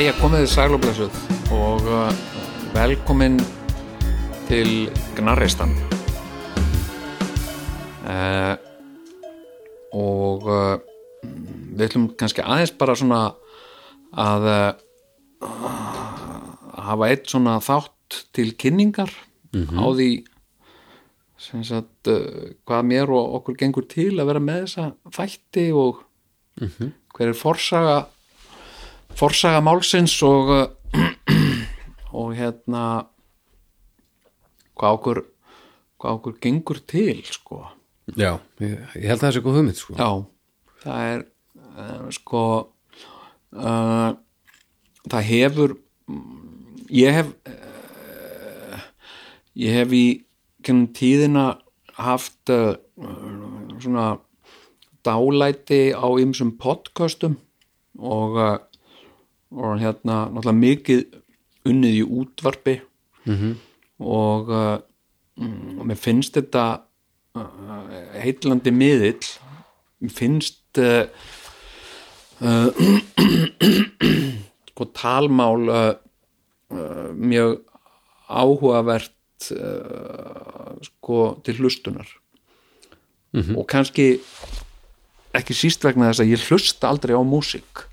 Ég komið þið sæl og blessuð. Og uh, velkomin til Gnarristan uh, og uh, við ætlum kannski aðeins bara svona að uh, hafa eitt svona þátt til kynningar á því sem sagt uh, hvað mér og okkur gengur til að vera með þessa þætti og hver er forsaga forsaga málsins og uh, og hérna hvað okkur hvað okkur gengur til sko Já, ég, ég held að það sé góð hugmynd sko. já, það er uh, sko uh, það hefur ég hef uh, ég hef í kennum tíðina haft svona dálæti á ymsum podcastum og og hérna náttúrulega mikið unnið í útvarpi. -hmm. og uh, mm, og mér finnst þetta uh, heitlandi miðill. Mér finnst uh, uh, sko talmál uh, uh, mjög áhugavert sko til hlustunar. Og kannski ekki síst vegna þess að ég hlusta aldrei á músík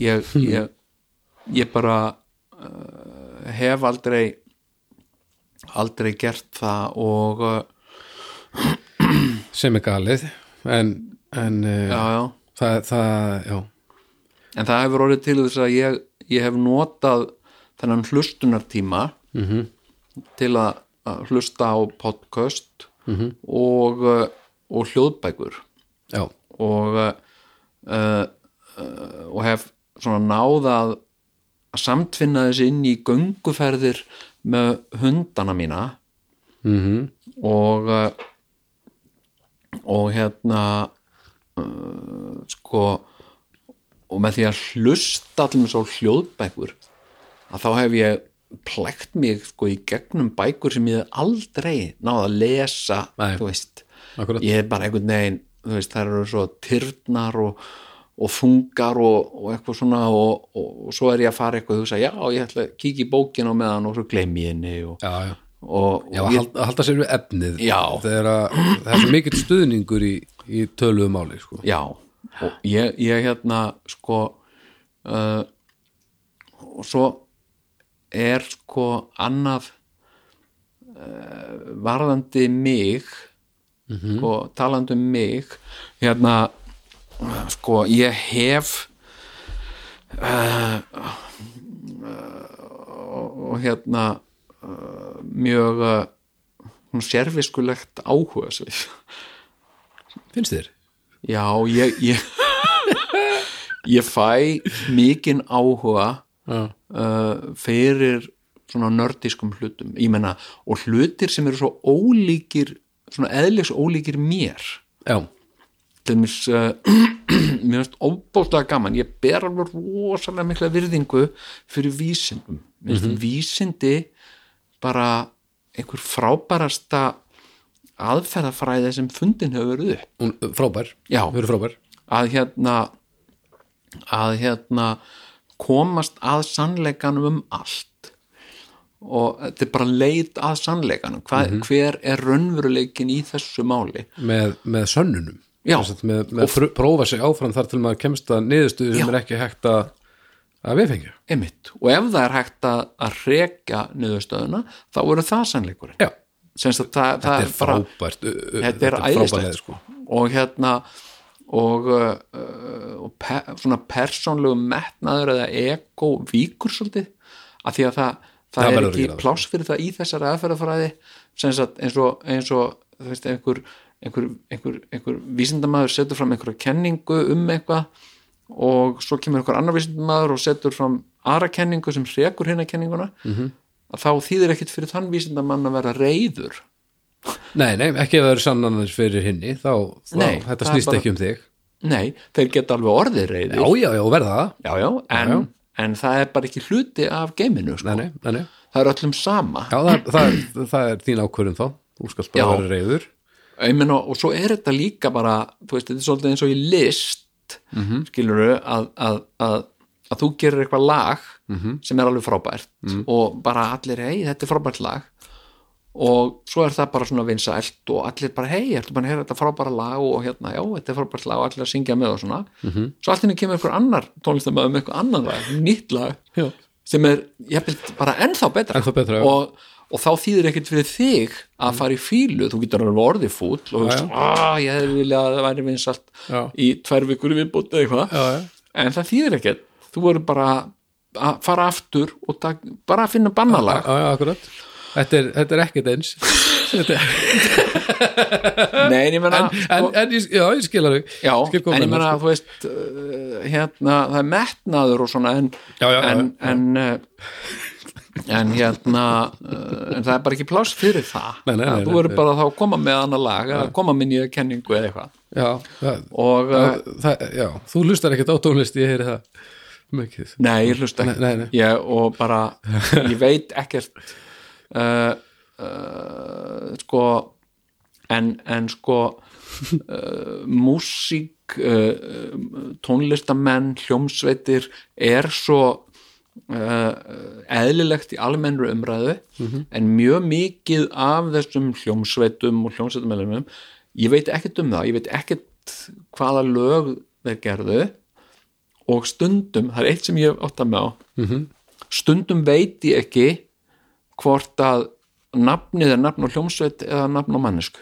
ég, ég, ég bara uh, hef aldrei aldrei gert það og uh, sem er galið en, en uh, já, já, það, það, en það hefur orðið til þess að ég, ég hef notað þennan hlustunartíma Mhm. til að, hlusta á podcast og, uh, og hljóðbækur. Já, og uh, uh, og hef svona náða að samtvinna þessi inn í gönguferðir með hundana mína. Mm og uh, og hérna uh, sko og með því að hlusta allir svo hljóðbækur að þá hef ég plekt mig sko í gegnum bækur sem ég aldrei náða að lesa Nei. ég er bara einhvern veginn veist, þær eru svo tyrnar og, og þungar og, og eitthvað svona og, og, og svo er ég að fara eitthvað og hugsa, já, ég ætla að kíkja í bókin á meðan og svo gleymi ég henni og, já, já, og, já og ég, að halda sér við efnið Já. er, að, það er svo mikill stuðningur í, í töluðu máli sko. já, og ég, ég hérna sko uh, og svo er sko annað uh, varðandi mig sko talandi um mig hérna sko ég hef uh, og, hérna uh, mjög sérfiskulegt áhuga svið finnst þér? Já, ég ég, ég fæ mikinn áhuga uh, fyrir svona nördiskum hlutum. Menna, og hlutir sem eru svo ólíkir, svona eðlis ólíkir mér. Já, til mér uh, mér finnst óbóðslega gaman, ég ber alveg rosalega mikla virðingu fyrir vísindum. Mér finnst vísindi bara einhver frábærasta aðferðafræði sem fundin hefur verið upp. Hún, frábær. Já. Frábær. Að hérna að hérna komast að sannleikanum um allt. Og þetta er bara leit að sannleikanum. Hva, hver er raunveruleikin í þessu máli? Með, með sönnunum með, með pr prófa sig áfram þar til maður kemst að niðurstöðu sem er ekki hægt að að viðfengja. Og ef það er hægt að, að reka niðurstöðuna, þá eru það sannleikurinn. Að það, það þetta er frábært þetta er æðislegt leið, sko. og hérna og, og pe svona persónlegu metnaður eða ego víkur svolítið af því að það, það, Það er að ekki það. pláss fyrir það í þessari aðferðafræði. Eins og, eins og þú veist, einhver, einhver, einhver, einhver vísindamaður setur fram einhverja kenningu um eitthvað og svo kemur einhver annar vísindamaður og setur fram aðra kenningu sem hrekur hérna kenninguna Mhm. -hmm. að þá þýðir ekkit fyrir þann vísindamann að vera reyður nei, nei, ekki ef það eru sannanir fyrir hinni þá, þá Nei, þetta snýst bara- ekki um þig Nei, þeir geta alveg orðið reyðir já, já, já, verða það já, já, en, Já, já. en það er bara ekki hluti af geiminu sko. nei, nei, það er öllum sama Já, það, það, það er þín ákvörðum þá þú skalt bara vera reyður meina, og svo er þetta líka bara þú veist, þetta er svolítið eins og í list mm -hmm. skilurðu að, að, að að þú gerir eitthvað lag sem er alveg frábært og bara allir, hei, þetta er frábært lag. Og svo er það bara svona vinsælt og allir bara, hei, ertu bara að heyra þetta frábæra lag? Og hérna, já, þetta er frábært lag. Og allir að syngja með og svona, svo allt henni kemur einhver annar tónlistamöður með eitthvað annan lag nýtt lag, Já. sem er jafnvel bara ennþá betra, Ennþá betra, og, og þá þýðir ekkert fyrir þig að fara í fílu, þú getur alveg orðið fúll og hugsa, að ég hefði viljað að það væri vinsælt Já. í tvær vikur í viðbúti eða eitthvað, Já, já. en það þýðir ekkert. Þú verður bara að fara aftur og tak, bara að finna bannalag. Já, já, akkurat. Þetta er, þetta er ekkert eins. Nei, en ég meina en, en, en, ég- já, ég skil alveg. Já, skil en ég meina sko. þú veist uh, hérna, það er metnaður og svona en, Já, en, já. En hérna uh, en það er bara ekki pláss fyrir það. Nei, nei, nei, Að þú verður bara þá að koma með annar lag eða koma með nýja kenningu eða eitthvað. Já, það, og uh, það, já, þú hlustar ekkert á tónlist ég heyri það mikið. Nei, ég nei, nei. Ég, og bara, ég veit ekkert uh, uh, sko en, en sko músík tónlistamenn hljómsveitir er svo eðlilegt í almennru umræðu en mjög mikið af þessum hljómsveitum og hljómsveitumennum ég veit ekkert um það, ég veit ekkert hvaða lög þeir gerðu og stundum, það er eitt sem ég átt að með á stundum veit ég ekki hvort að nafnið er nafn á hljómsveit eða nafn á mannesku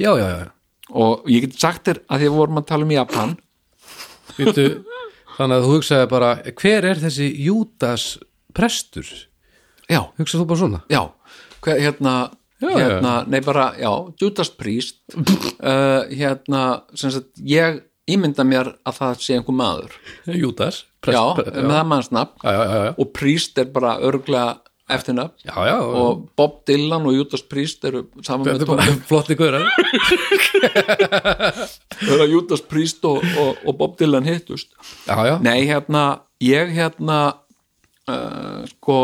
Já, já, já, og ég get sagt þér að því að við vorum að tala um Japan Vítu, Þannig að þú hugsaði bara Hver er þessi Júdas prestur? já, Hugsaði þú bara svona? já, hver, hérna Já, hérna, nei bara, já, Judas Priest uh, hérna, sagt ég ímynda mér að það sé einhver maður Júdas já, með það já, já, já, já. og Priest er bara örglega eftirnafn og Bob Dylan og Judas Priest eru saman með bara flotti gaurar. Þegar Judas Priest og, og, og Bob Dylan hittust. Já, já, Nei, hérna, ég hérna uh, sko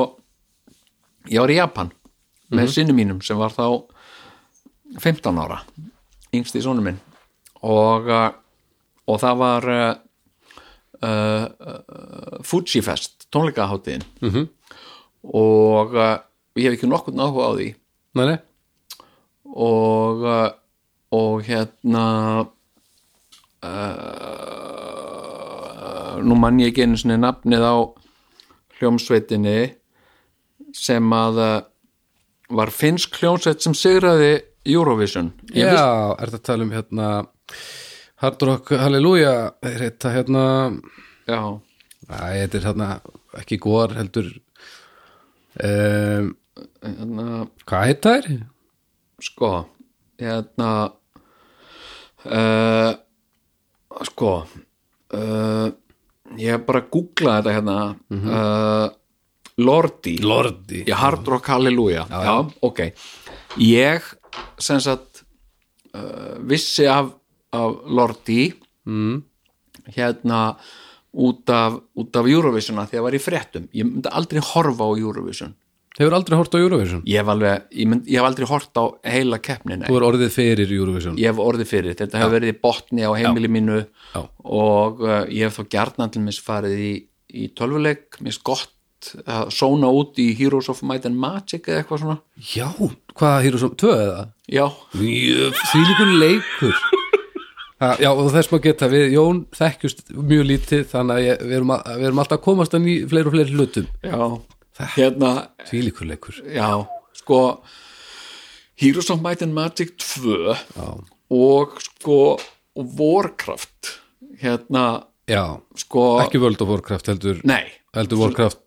ég var í Japan með mm sinni mínum sem var þá 15 ára yngst í sónum minn. Og, uh, og það var uh, uh, uh, Fuji Fest tónleikaháttiðin -hmm. Og uh, ég hef ekki nokkurn áhuga á því. Nei, nei. Og uh, og hérna uh, nú mann ég ekki einu sinni nafnið á hljómsveitinni sem að uh, var finnsk hljómsveit sem sigraði Eurovision. Ég Já, vissi- er þetta að tala um hérna Hard Rock Halleluja er þetta hérna. Já, Æ, þetta er hérna ekki góðar heldur um, hérna, Hvað heit það er? sko hérna uh, sko uh, ég hef bara googlað þetta hérna. Uh, Lordi. Lordi. Í Hard Rock Hallelujah já, ok. Ég sem sagt vissi af, af Lordi. Mm. hérna út af, út af Eurovisiona því að var í fréttum. Ég myndi aldrei horfa á Eurovision. Hefur aldrei hort á Eurovision? ég hef, alveg, ég, mynd, ég hef aldrei hort á heila keppnin Þú er orðið fyrir Eurovision. Ég hef orðið fyrir, þetta hefur verið í botni á heimili mínu Já. og uh, ég hef þó gjarnan til mis farið í, í tölvuleik, mér gott að sóna út í Heroes of Might and Magic eða eitthvað svona. Já, hvað hýrur svo, tvö eða? já, því líkur leikur Já, og þess maður geta við Jón þekkjust mjög lítið þannig að ég, við, erum að, við erum alltaf að komast að ný, fleiri og fleiri hlutum. Já. Hérna, Því líkur leikur já, sko Heroes of Might and Magic 2 Já, og sko Warcraft hérna, já. sko ekki World of Warcraft heldur nei, heldur Warcraft,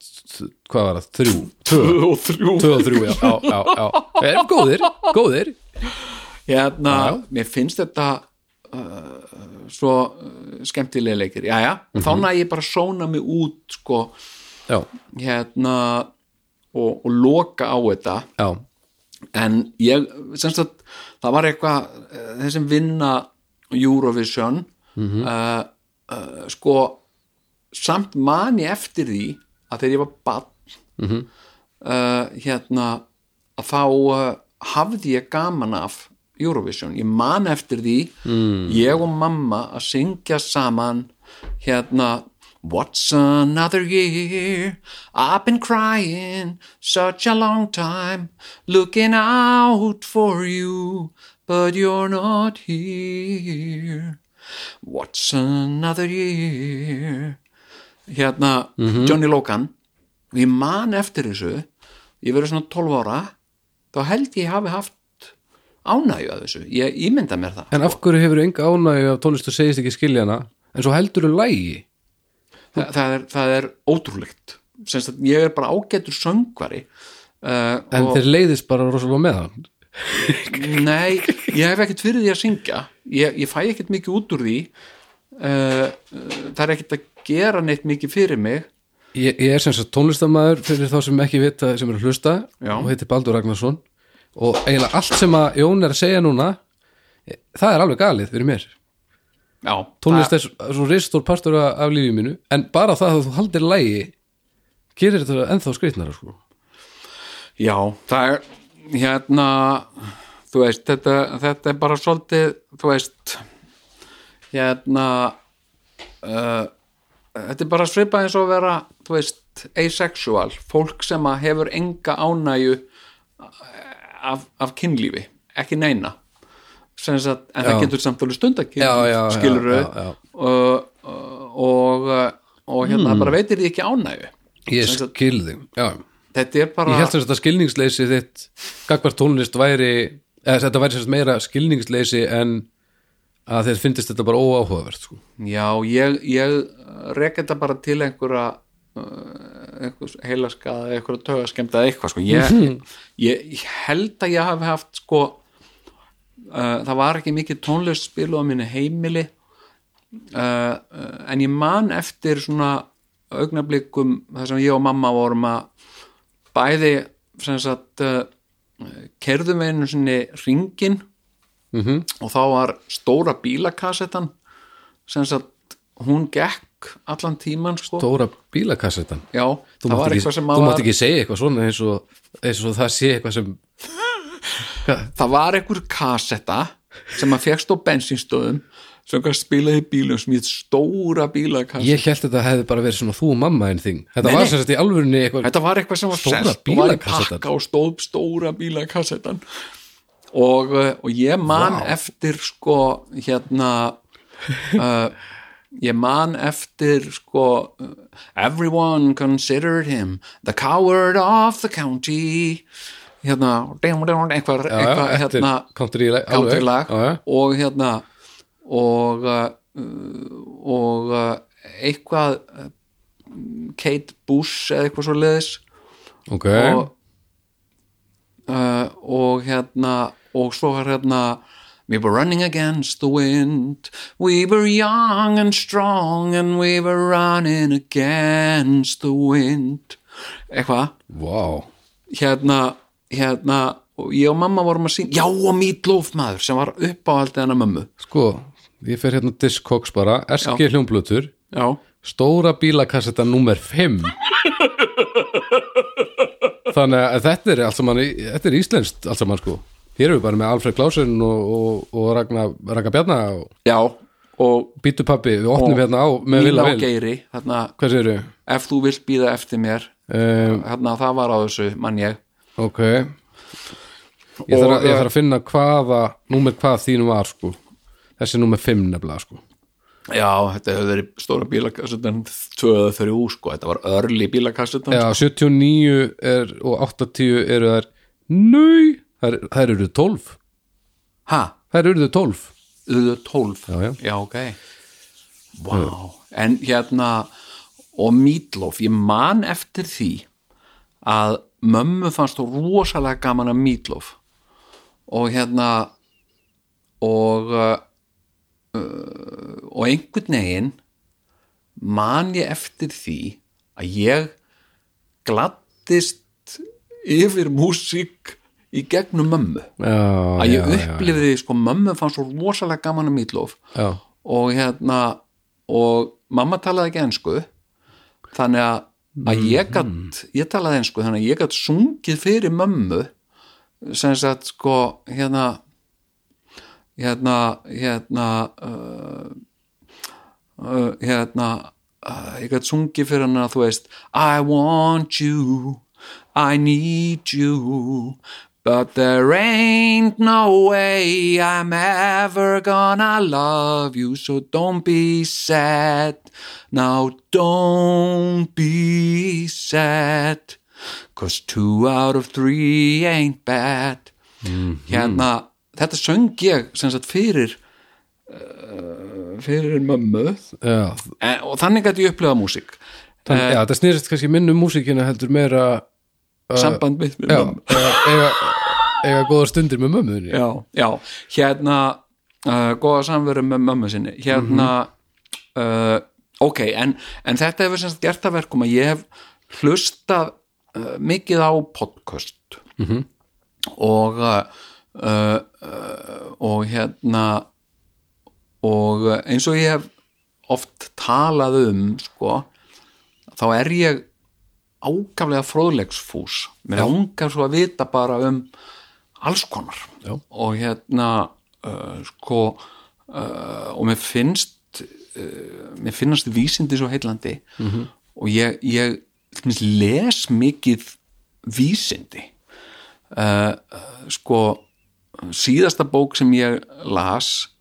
hvað var það, þrjú. 2 og 3 tvö og þrjú, já, já, já, já. Erum góðir, góðir. Hérna, mér finnst þetta uh, svo uh, skemmtilega leikir, já já Mhm. þá næ ég bara sóna mig út sko, Já, hérna og, og loka á þetta já, en ég, semst að það var eitthvað, eh, þessum vinna Eurovision Mhm. uh, uh, sko samt man ég eftir því að þegar ég var bann Mhm. uh, hérna að þá hafði ég gaman af Eurovision, ég man eftir því Mm. ég og mamma að syngja saman hérna What's another year? I've been crying such a long time, looking out for you, but you're not here. What's another year? Hérna, Johnny Logan, og ég man eftir þessu, ég verið svona 12 ára, þá held ég hafi haft ánægju að þessu, ég ímynda mér það. En af hverju hefur enga ánægju af tónlist og segist ekki skilja hana en svo heldur þú lægi Þa, það, er, það er ótrúlegt. Semst að ég er bara ágætur söngvari uh, en og þeir leiðist bara rosalega með hann nei, ég hef ekkert fyrir því að syngja. Ég, ég fæ ekkert mikið út úr því. Uh, uh, það er ekkert að gera neitt mikið fyrir mig. Ég, ég er sem sagt tónlistamæður fyrir þá sem ekki vita sem eru að hlusta Já. og heitir Baldur Ragnarsson og eiginlega allt sem að Jón er að segja núna eh, það er alveg galið fyrir mér Já, tónlist er svo ristór partur af, lífið mínu en bara það að þú haldir lægi gerir þetta ennþá skreitnara sko. Já, það er hérna þú veist, þetta, þetta er bara svolítið, þú veist hérna uh, þetta er bara svipað eins og vera, þú veist asexual, fólk sem að hefur enga ánægju af, af kynlífi, ekki neina sem sagt, en það Já. getur samt alveg stundakyn, Já, já, já, skilur já. og, og, og hérna bara veitir því ekki ánægju ég skil þig já. þetta er bara ég held að skilningsleysi þitt gagvart tónlist væri eða þetta væri sagt meira skilningsleysi en að þeir finnist þetta bara óáhugavert sko. Já, ég, ég rek þetta bara til einhverja uh, heilaskaða, einhverja tögaskemta eða eitthvað sko. ég, ég, ég held að ég hafi haft sko uh, það var ekki mikið tónlist spilu á minni heimili. Uh, en ég man eftir svona augnablikum þar sem ég og mamma vorum að bæði sem sagt uh, kerðum við einu sinni ringin mm og þá var stóra bílakassettan sem sagt hún gekk allan tíman sko. Dóra bílakassetan. Já, þú það var ekki, eitthvað sem þú að mátt ekki segja eitthvað svona eins og, eins og það sé eitthvað sem það var einhver kassetta sem að fegst á bensinstöðum sem að spilaði bílum sem heit stóra bílakassetta. Ég held þetta hefði bara verið svona þú og mamma en þing. Þetta Nei, var sagt í alvörunni eitthvað þetta var eitthvað sem var Stóra selt og var í pakka og stóð stóra bílakassettan og, uh, og ég man Vá. eftir sko hérna uh, ég man eftir sko everyone considered him the coward of the county. Hérna eitthvað, hérna country lag, og hérna og uh, og uh, eitthvað Kate Bush eða eitthvað svo leiðis ok, og uh, og hérna og svo hérna We were running against the wind. We were young and strong and we were running against the wind. Eitthvað? Wow hérna, hérna ég og mamma vorum að syngja já og Meatloaf maður sem var uppáhaldið hennar mömmu. Sko, ég fer hérna Discogs bara, SG hljómblutur já, stóra bílakasseta nummer 5 þannig að þetta er allt saman, þetta er íslenskt allt saman sko, hér erum við bara með Alfred Klausen og, og, og Ragnar, Ragnar Bjarna og já og Bítupappi, við opnum Og hérna á með vilja og vil, Geiri þarna, hvað segirðu? ef þú vilt býða eftir mér. Um, hérna það var á þessu mann ég. ok. Ég þarf, að, ég þarf að finna hvaða númer hvað þínu var sko. Þessi er númer 5 nefnilega sko. Já, þetta hefur verið stóra bílakassetan 2 eða 3 sko, þetta var örli bílakassetan Já, 79 er, og 80 eru þær Nau, þær, eru 12 ha, Þær eru 12 auðvitað 12 Já, já. já ok. Wow. en hérna og Meatloaf, ég man eftir því að mömmu fannst þú rosalega gaman að Meatloaf. Og hérna og uh, uh, og einhvern veginn man ég eftir því að ég gladdist yfir músík í gegnum mömmu. Já, að ég upplifði sko mömmu fannst svo rosalega gaman að Meatloaf. Já, og hérna og mamma talaði ekki ensku þannig að, að ég gatt ég talaði ensku þannig að ég gatt sungið fyrir mömmu sem sagt sko hérna hérna hérna uh, uh, hérna uh, ég gæti sungið fyrir hana þú veist I want you I need you But there ain't no way I'm ever gonna love you So don't be sad. Now don't be sad Cause two out of three ain't bad. Hérna, þetta söng ég sem sagt fyrir uh, fyrir mömmu. Já, en, og þannig gæti ég upplifa músík. Þannig, já, það snýrist kannski minnu músíkina heldur meira samband mitt með mömmu. eiga, eiga, eiga góðar stundir með mömmuðinni já, já, hérna uh, góða samveru með mömmu sinni. Hérna uh, ok, en, en þetta hefur semst gert að verkum að ég hef hlustað uh, mikið á podcast. -hmm. og og hérna og eins og ég hef oft talað um sko, þá er ég ágaflega fróðlegsfús mér langar svo að vita bara um alls konar. Já. og hérna uh, sko uh, og mér finnst uh, mér finnast vísindi svo heillandi. -hmm. og ég, ég les mikið vísindi. Uh, uh, sko síðasta bók sem ég las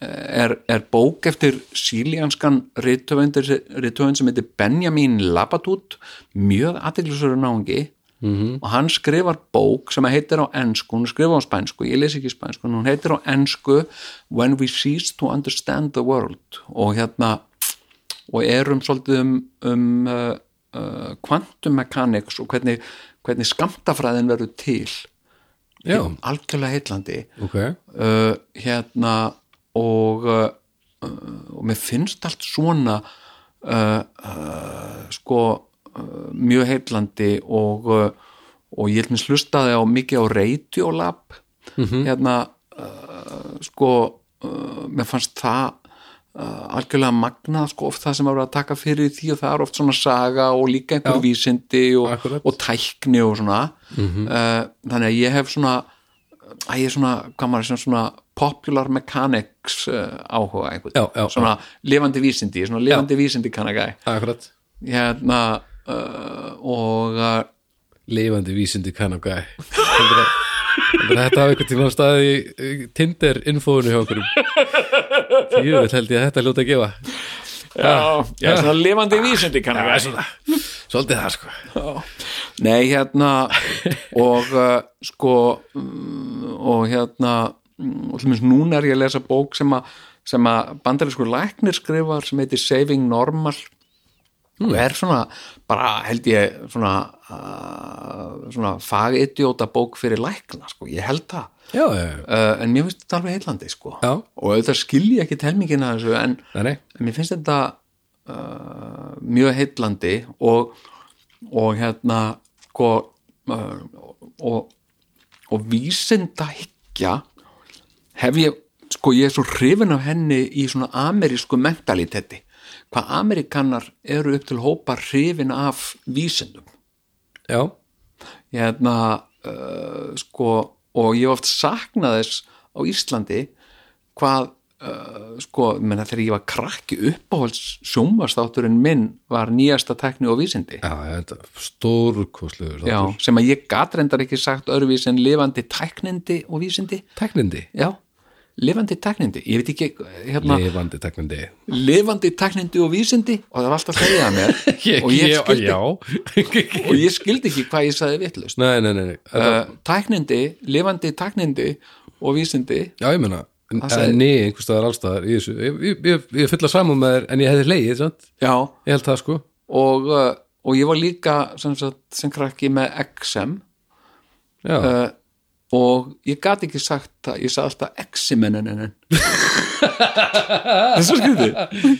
er, er bók eftir sílíanskan rithöfund sem heitir Benjamin Labatut mjög aðeinslega náungi -hmm. og hann skrifar bók sem heitir á ensku, hún skrifa á spænsku ég les ekki spænsku, hún heitir á ensku When we cease to understand the world. Og hérna og erum svolítið um, um uh, uh, quantum mechanics og hvernig, hvernig skamtafræðin verður til. Algjörlega heillandi. Ok. Uh, hérna og uh, og mér finnst allt svona uh, uh, sko uh, mjög heillandi og uh, og ég held mér slustaði á mikið á Radiolab hérna uh, sko mér fannst það algjörlega magnað sko oft það sem var að taka fyrir því og það er oft svona saga og líka einhver Já. vísindi og, og tækni og svona. Uh, þannig að ég hef svona að ég er svona, hvað maður sem svona popular mechanics uh, áhuga einhvern, Já, já, svona lifandi vísindi svona lifandi vísindi kannagæ akkurat. Hérna uh, og uh, lifandi vísindi kann of guy Heldur að- heldur að þetta hafi einhvern tímann staði í í Tinder infóinu hjá okkur. Jú, held ég að þetta ljóta að gefa. Já, já, svona lifandi vísindi kannagæ Svolítið það sko. Nei, hérna og uh, sko um, og hérna og til minnst núna er ég að lesa bók sem að sem að bandarískur læknir skrifar sem heitir Saving Normal. Og er svona bara held ég svona uh, svona fagidióta bók fyrir lækna sko, ég held það. Já, já, já, uh, en mér finnst þetta alveg heillandi sko. Já. og auðvitað skilji ekki telmingina þessu en nei, nei. en mér finnst þetta uh, mjög heitlandi og, og hérna sko uh, og, og vísinda hyggja hef ég sko ég er svo hrifin af henni í svona amerísku mentalitetti. Hvað amerikanar eru upp til hópa hrifin af vísindum. Já, hérna uh, sko og ég hef oft saknað þess á Íslandi hvað uh, sko, menna þegar ég var krakki uppáhalds sjónvastátturinn minn var nýjasta tekni og vísindi. Já, Já, sem að ég gat reyndar ekki sagt öðruvís en lifandi tæknindi og vísindi. Teknindi Já, lifandi tæknindi ég veit ekki, hérna. Lifandi teknindi lifandi tæknindi og vísindi. Og það var alltaf að segja mér. Og, ég skildi, og ég skildi ekki hvað ég sagði. Þetta, uh, tæknindi, lifandi tæknindi og vísindi. Já, ég meina Það sagði- Nei, einhvers staðar allstaðar Ég, ég, ég, ég fylla saman með þér en ég hefði leið, sant? já, Ég held það sko. Og, uh, og ég var líka sem, sem krakki með XM Já, uh, og ég gat ekki sagt það ég sagði alltaf X-mennin það er svo skrítið.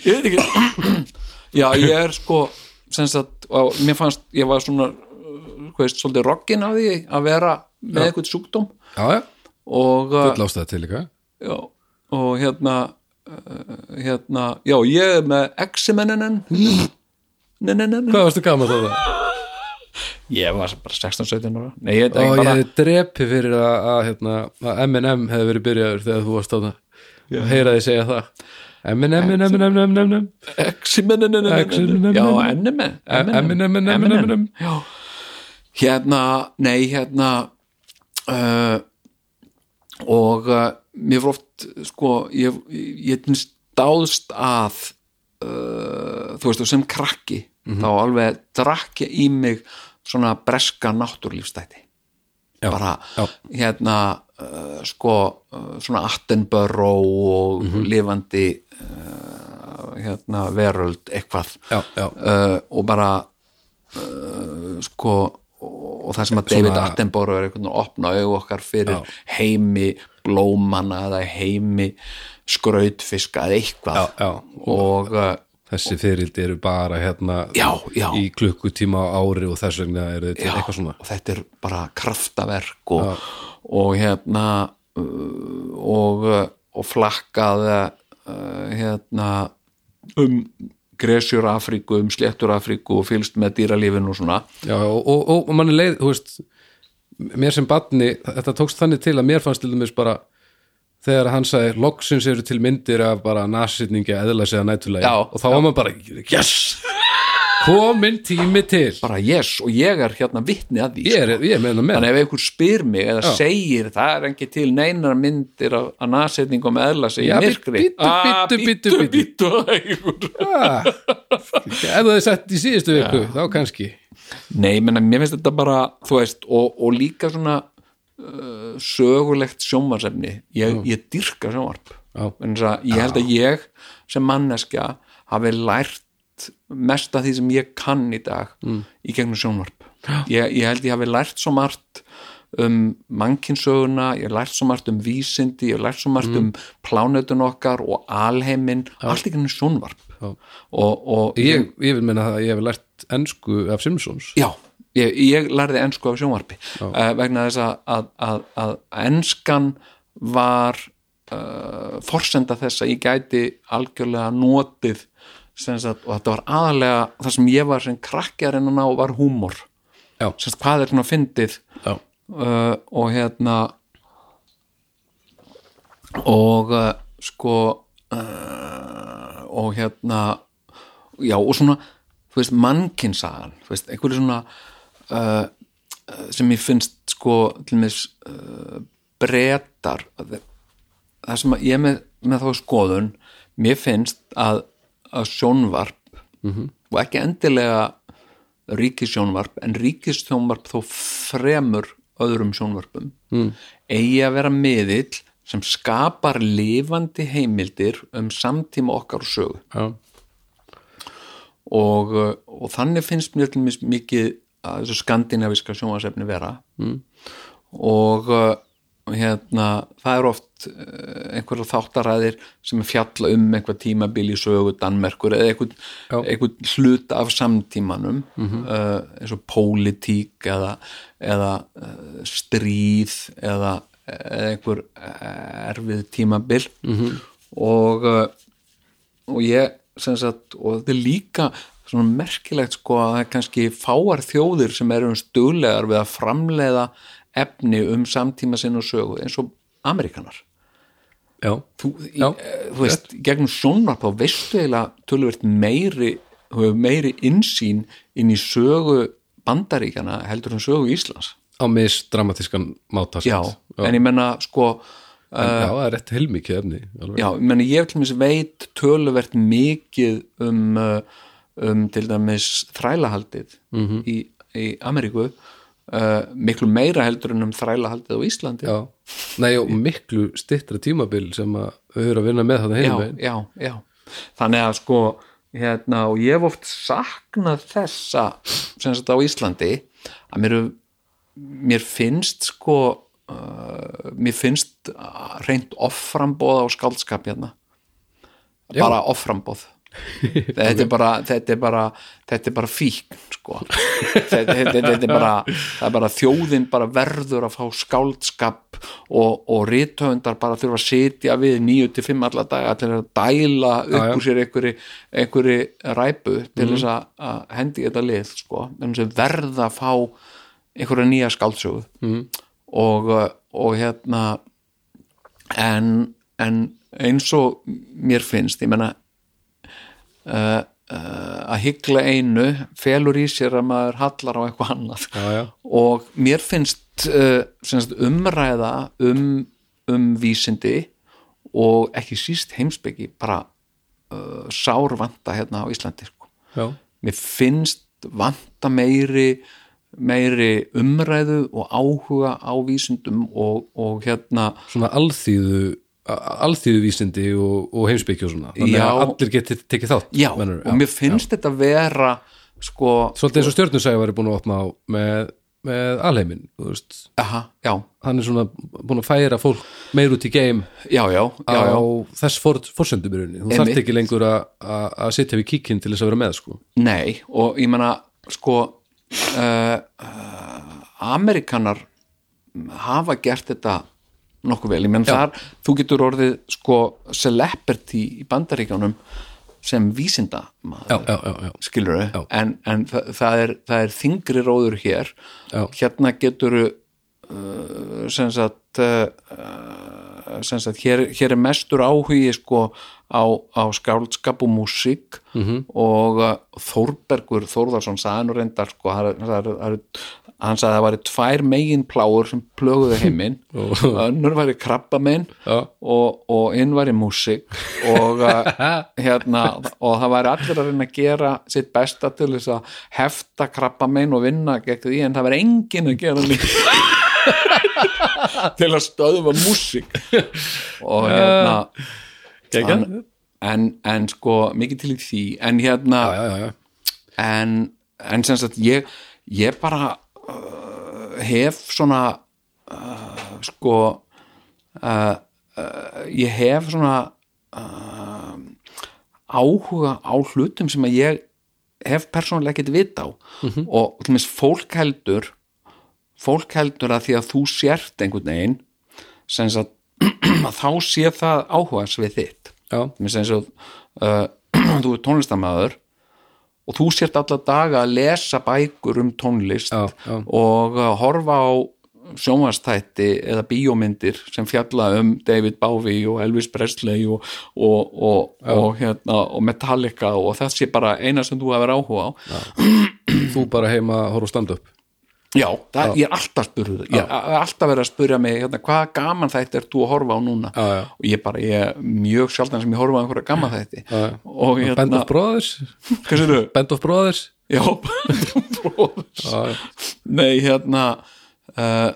Ég veit ekki. Já, ég er sko sagt, mér fannst, ég var svona uh, veist, svolítið rockin af því að vera með eitthvað sjúkdóm. Já, já, og uh, já, og hérna uh, hérna, já, ég er með X-mennin Hvað varstu gaman þá? það? Ég var bara 16-17 ára. Nei, ég Ó, ekki ég bara hefði drepi fyrir að, að, hérna, að M&M hefði verið byrjaður þegar þú varst á það að heyra því segja það. Eminem, Eminem, Eminem. X-Men X-Men, Já. Eminem. Eminem, Eminem, Eminem Já, hérna, nei, hérna uh, og uh, mér var oft sko, ég, ég stáðst að uh, þú veist, og sem krakki þá alveg drakk ég í mig svona breska náttúrlífstætti Já, bara já. hérna uh, sko uh, svona Attenborough og lifandi uh, hérna veröld eitthvað. Uh, og bara uh, sko og, það sem að David Svona- Attenborough er einhvern veginn að opna augu okkar fyrir heimi blómana eða heimi skrautfiska eða eitthvað. Já, já. og uh, Þessi fyrildi eru bara hérna já, já, í klukkutíma á ári og þess vegna eru þetta eitthvað svona. og þetta er bara kraftaverk og, og hérna uh, og, uh, og flakkað uh, hérna um gresjur Afríku, um sléttur Afríku og fylgst með dýralífinu og svona. Já, og, og, og, og manni leið, þú veist mér sem badni, þetta tókst þannig til að mér fannst til dæmis bara þegar hann sagði, loksins eru til myndir af bara nasitningi eðla sig að nætulegi Já, og þá var maður bara, yes komin tími til bara yes, og ég er hérna vitni að því ég er, ég er með Þannig ef einhver spyr mig eða segir það er ekki til neinar myndir af, af nasetningum eðla sig Já, í myrkri Ah, bíddu, bíddu, bíddu, bíddu. ah, ef það er sett í síðustu viku þá kannski Nei, menna, mér finnst þetta bara þú veist, og, og líka svona uh, sögulegt sjónvarsefni ég, ég dyrka sjónvarp. Já. Ég held að ég sem manneskja hafi lært mest af því sem ég kann í dag Mm. í gegnum sjónvarp. Ég, ég held ég hafi lært svo margt um mannkinsöguna ég lært svo margt um vísindi ég lært svo margt Mm. um plánetun okkar og alheiminn, allt í gegnum sjónvarp. Já. og, og ég, ég vil menna að ég hef lært ensku af Simpsons. Já, ég, ég lærði ensku af sjónvarpi uh, vegna þess að, að, að, að enskan var uh, forsenda þess að ég gæti algjörlega notið sagt, og þetta var aðalega það sem ég var sem krakkjarinn að ná var húmor. Sagt, hvað er svona fyndið? Uh, og hérna og sko og hérna já og svona þú veist mannkinsagan þú veist einhverju svona uh, sem ég finnst sko til með uh, bretar það sem ég með, með þá skoðun mér finnst að, að sjónvarp og ekki endilega ríkisjónvarp en ríkisjónvarp þó fremur öðrum sjónvarpum mm. eigi að vera miðill sem skapar lifandi heimildir um samtíma okkar og sögu. Já, og, uh, og þannig finnst mér mér mikið þessu skandinaviska sjónvarsefni vera mm. og uh, hérna, það er oft uh, einhverja þáttaræðir sem er fjalla um einhver tímabil í sögu Danmerkur eða einhvern, einhvern hlut af samtímanum uh, eins og pólitík eða, eða uh, stríð eða, eða einhver erfið tímabil -hmm. og og ég sem sagt, og þetta er líka svona merkilegt sko að það er kannski fáar þjóðir sem eru um stuglegar við að framleiða efni um samtíma sinn og sögu eins og Amerikanar já, þú, í, Já, eh, þú veist, gegnum sjónvarp þá veistu eiginlega tölvöld meiri meiri insýn inn í sögu bandaríkana heldur en sögu Íslands. Á mis dramatískan máta já, samt. en ég menna sko En já, það er rétt heilmikið efni alveg. Já, ég meni ég veit töluvert mikið um, uh, um til dæmis þrælahaldið í, í Ameríku uh, miklu meira heldur en um þrælahaldið á Íslandi já. Nei, og miklu stittra tímabil sem að við höfum að vinna með þetta já, heilmegin já, já. Þannig að sko hérna, og ég hef oft saknað þessa sem sagt á Íslandi að mér, mér finnst sko uh, mér finnst reynd offrambóð á skáldskap hérna Já. bara offrambóð þetta er bara þetta er bara, þetta er bara fík sko. Þetta, þetta, þetta er bara er bara þjóðin bara verður að fá skáldskap og, og rithöfundar bara þurfa að sitja við 9-5 alla daga til að dæla upp já. úr sér einhverju, einhverju ræpu til þess að, að hendi þetta lið sko, verða að fá einhverja nýja skáldsögu. Mm. og, og hérna en, en eins og mér finnst ég menna uh, að hyggla einu felur í sér að maður hallar á eitthvað annað. Já, já, og mér finnst uh, umræða um, um vísindi og ekki síst heimsbyggi bara uh, sár vanta hérna á Íslandi sko. mér finnst vanta meiri meiri umræðu og áhuga á vísindum og, og hérna svona alþýðu alþýðu vísindi og, og heimsbyggju og svona, þannig Já. að allir geti tekið þátt já, meinarðu? og mér finnst þetta vera sko, Svolítið eins og stjörnusæði væri búin að opna á með, með alheimin, þú veist aha, já, hann er svona búin að færa fólk meir út í geim já, já, já, á já. þess rauninni þú þarft ekki lengur að- sitja við kíkinn til þess að vera með sko. Nei, og ég menna sko uh, uh, Amerikanar hafa gert þetta nokkuð vel, ég menn þar þú getur orðið sko celebrity í bandaríkjánum sem vísinda já, já, já, já, skilur Já. en, en það, það, er, það er þingri róður hér Já. hérna getur uh, sem sagt uh, uh, sem sagt hér, hér er mestur áhugi sko á, á skáldskap og músík -hmm. og Þórbergur Þórðarsson reyndar sko það er- hann sagði að það væri tvær megin pláur sem plöguðu heiminn. Önnur væri krabbamenn Já. og, og inn væri músík. Og uh, hérna og það væri allir að reyna að gera sitt besta til þess að hefta krabbamenn og vinna gegn því en það væri enginn að gera til að stöðva músík. Og hérna hann, en, en sko mikið til því. En hérna já, já, já. en, en sem sagt ég, ég bara hef svona uh, sko uh, uh, ég hef svona uh, áhuga á hlutum sem að ég hef persónulega ekkert vita á. Og til minnst fólk heldur fólk heldur að því að þú sért einhvern veginn sem sagt að þá sé það áhugas við þitt. Já. mér sem svo uh, þú er tónlistamæður og þú sért alla daga að lesa bækur um tónlist Já, já. og horfa á sjónvastætti eða bíómyndir sem fjalla um David Bowie og Elvis Presley og, og, og, og, hérna, og Metallica og sé bara eina sem þú hefur áhuga á. Þú bara heima að horfa á stand-up Já, það, ég er alltaf spurður. Ég er alltaf verið að spurja mig hérna, hvað gaman þætti er þú að horfa á núna? Já, já. og ég bara, ég er mjög sjaldan sem ég horfa á einhverja gaman þætti. og Band hérna, of Brothers? Band of Brothers? Já, bróðs já, já. Nei, hérna uh,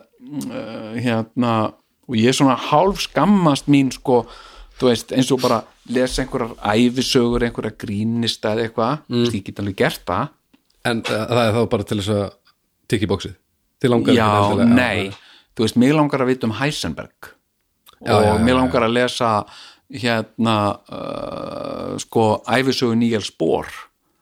hérna og ég er svona hálf skammast mín sko, þú veist, eins og bara lesa einhverjar æfisögur, einhverjar grínista eða eitthvað, mm. ég get alveg gert það. En uh, það er þá bara til þess að tikka í bóksið til langar Já, ekki endilega- nei, þú veist, mig langar að vita um Heisenberg. Já, og já, já. langar að lesa hérna uh, sko, æfisögu Bohr.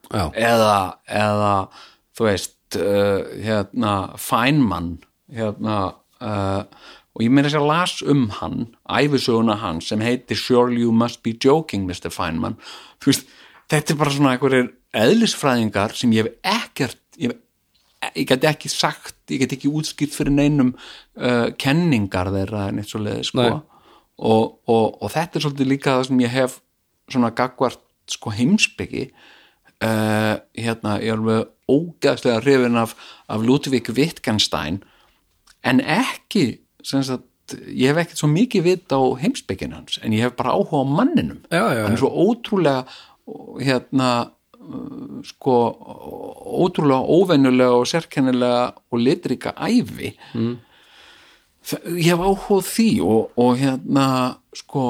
Já, eða, eða þú veist uh, hérna Feynman hérna uh, og ég meira sér að las um hann æfisöguna hann sem heitir Surely you must be joking Mr. Feynman. Þú veist, þetta er bara svona einhverjir eðlisfræðingar sem ég hef ekkert ég, hef, ég get ekki sagt ég get ekki útskýrt fyrir neinum uh, kenningar þeirra en eitt svo leiði sko og, og, og þetta er svolítið líka það sem ég hef svona gagvart sko heimsbyggi uh, hérna, ég er alveg ógæðslega hrifin af, af Ludwig Wittgenstein en ekki sagt, ég hef ekkert svo mikið vit á heimsbyggin hans en ég hef bara áhuga á manninum. Já, já, hann er já. svo ótrúlega hérna sko ótrúlega óvenjulega og sérkennilega og litrika ævi. Mm. ég hef áhuga á því og, og hérna sko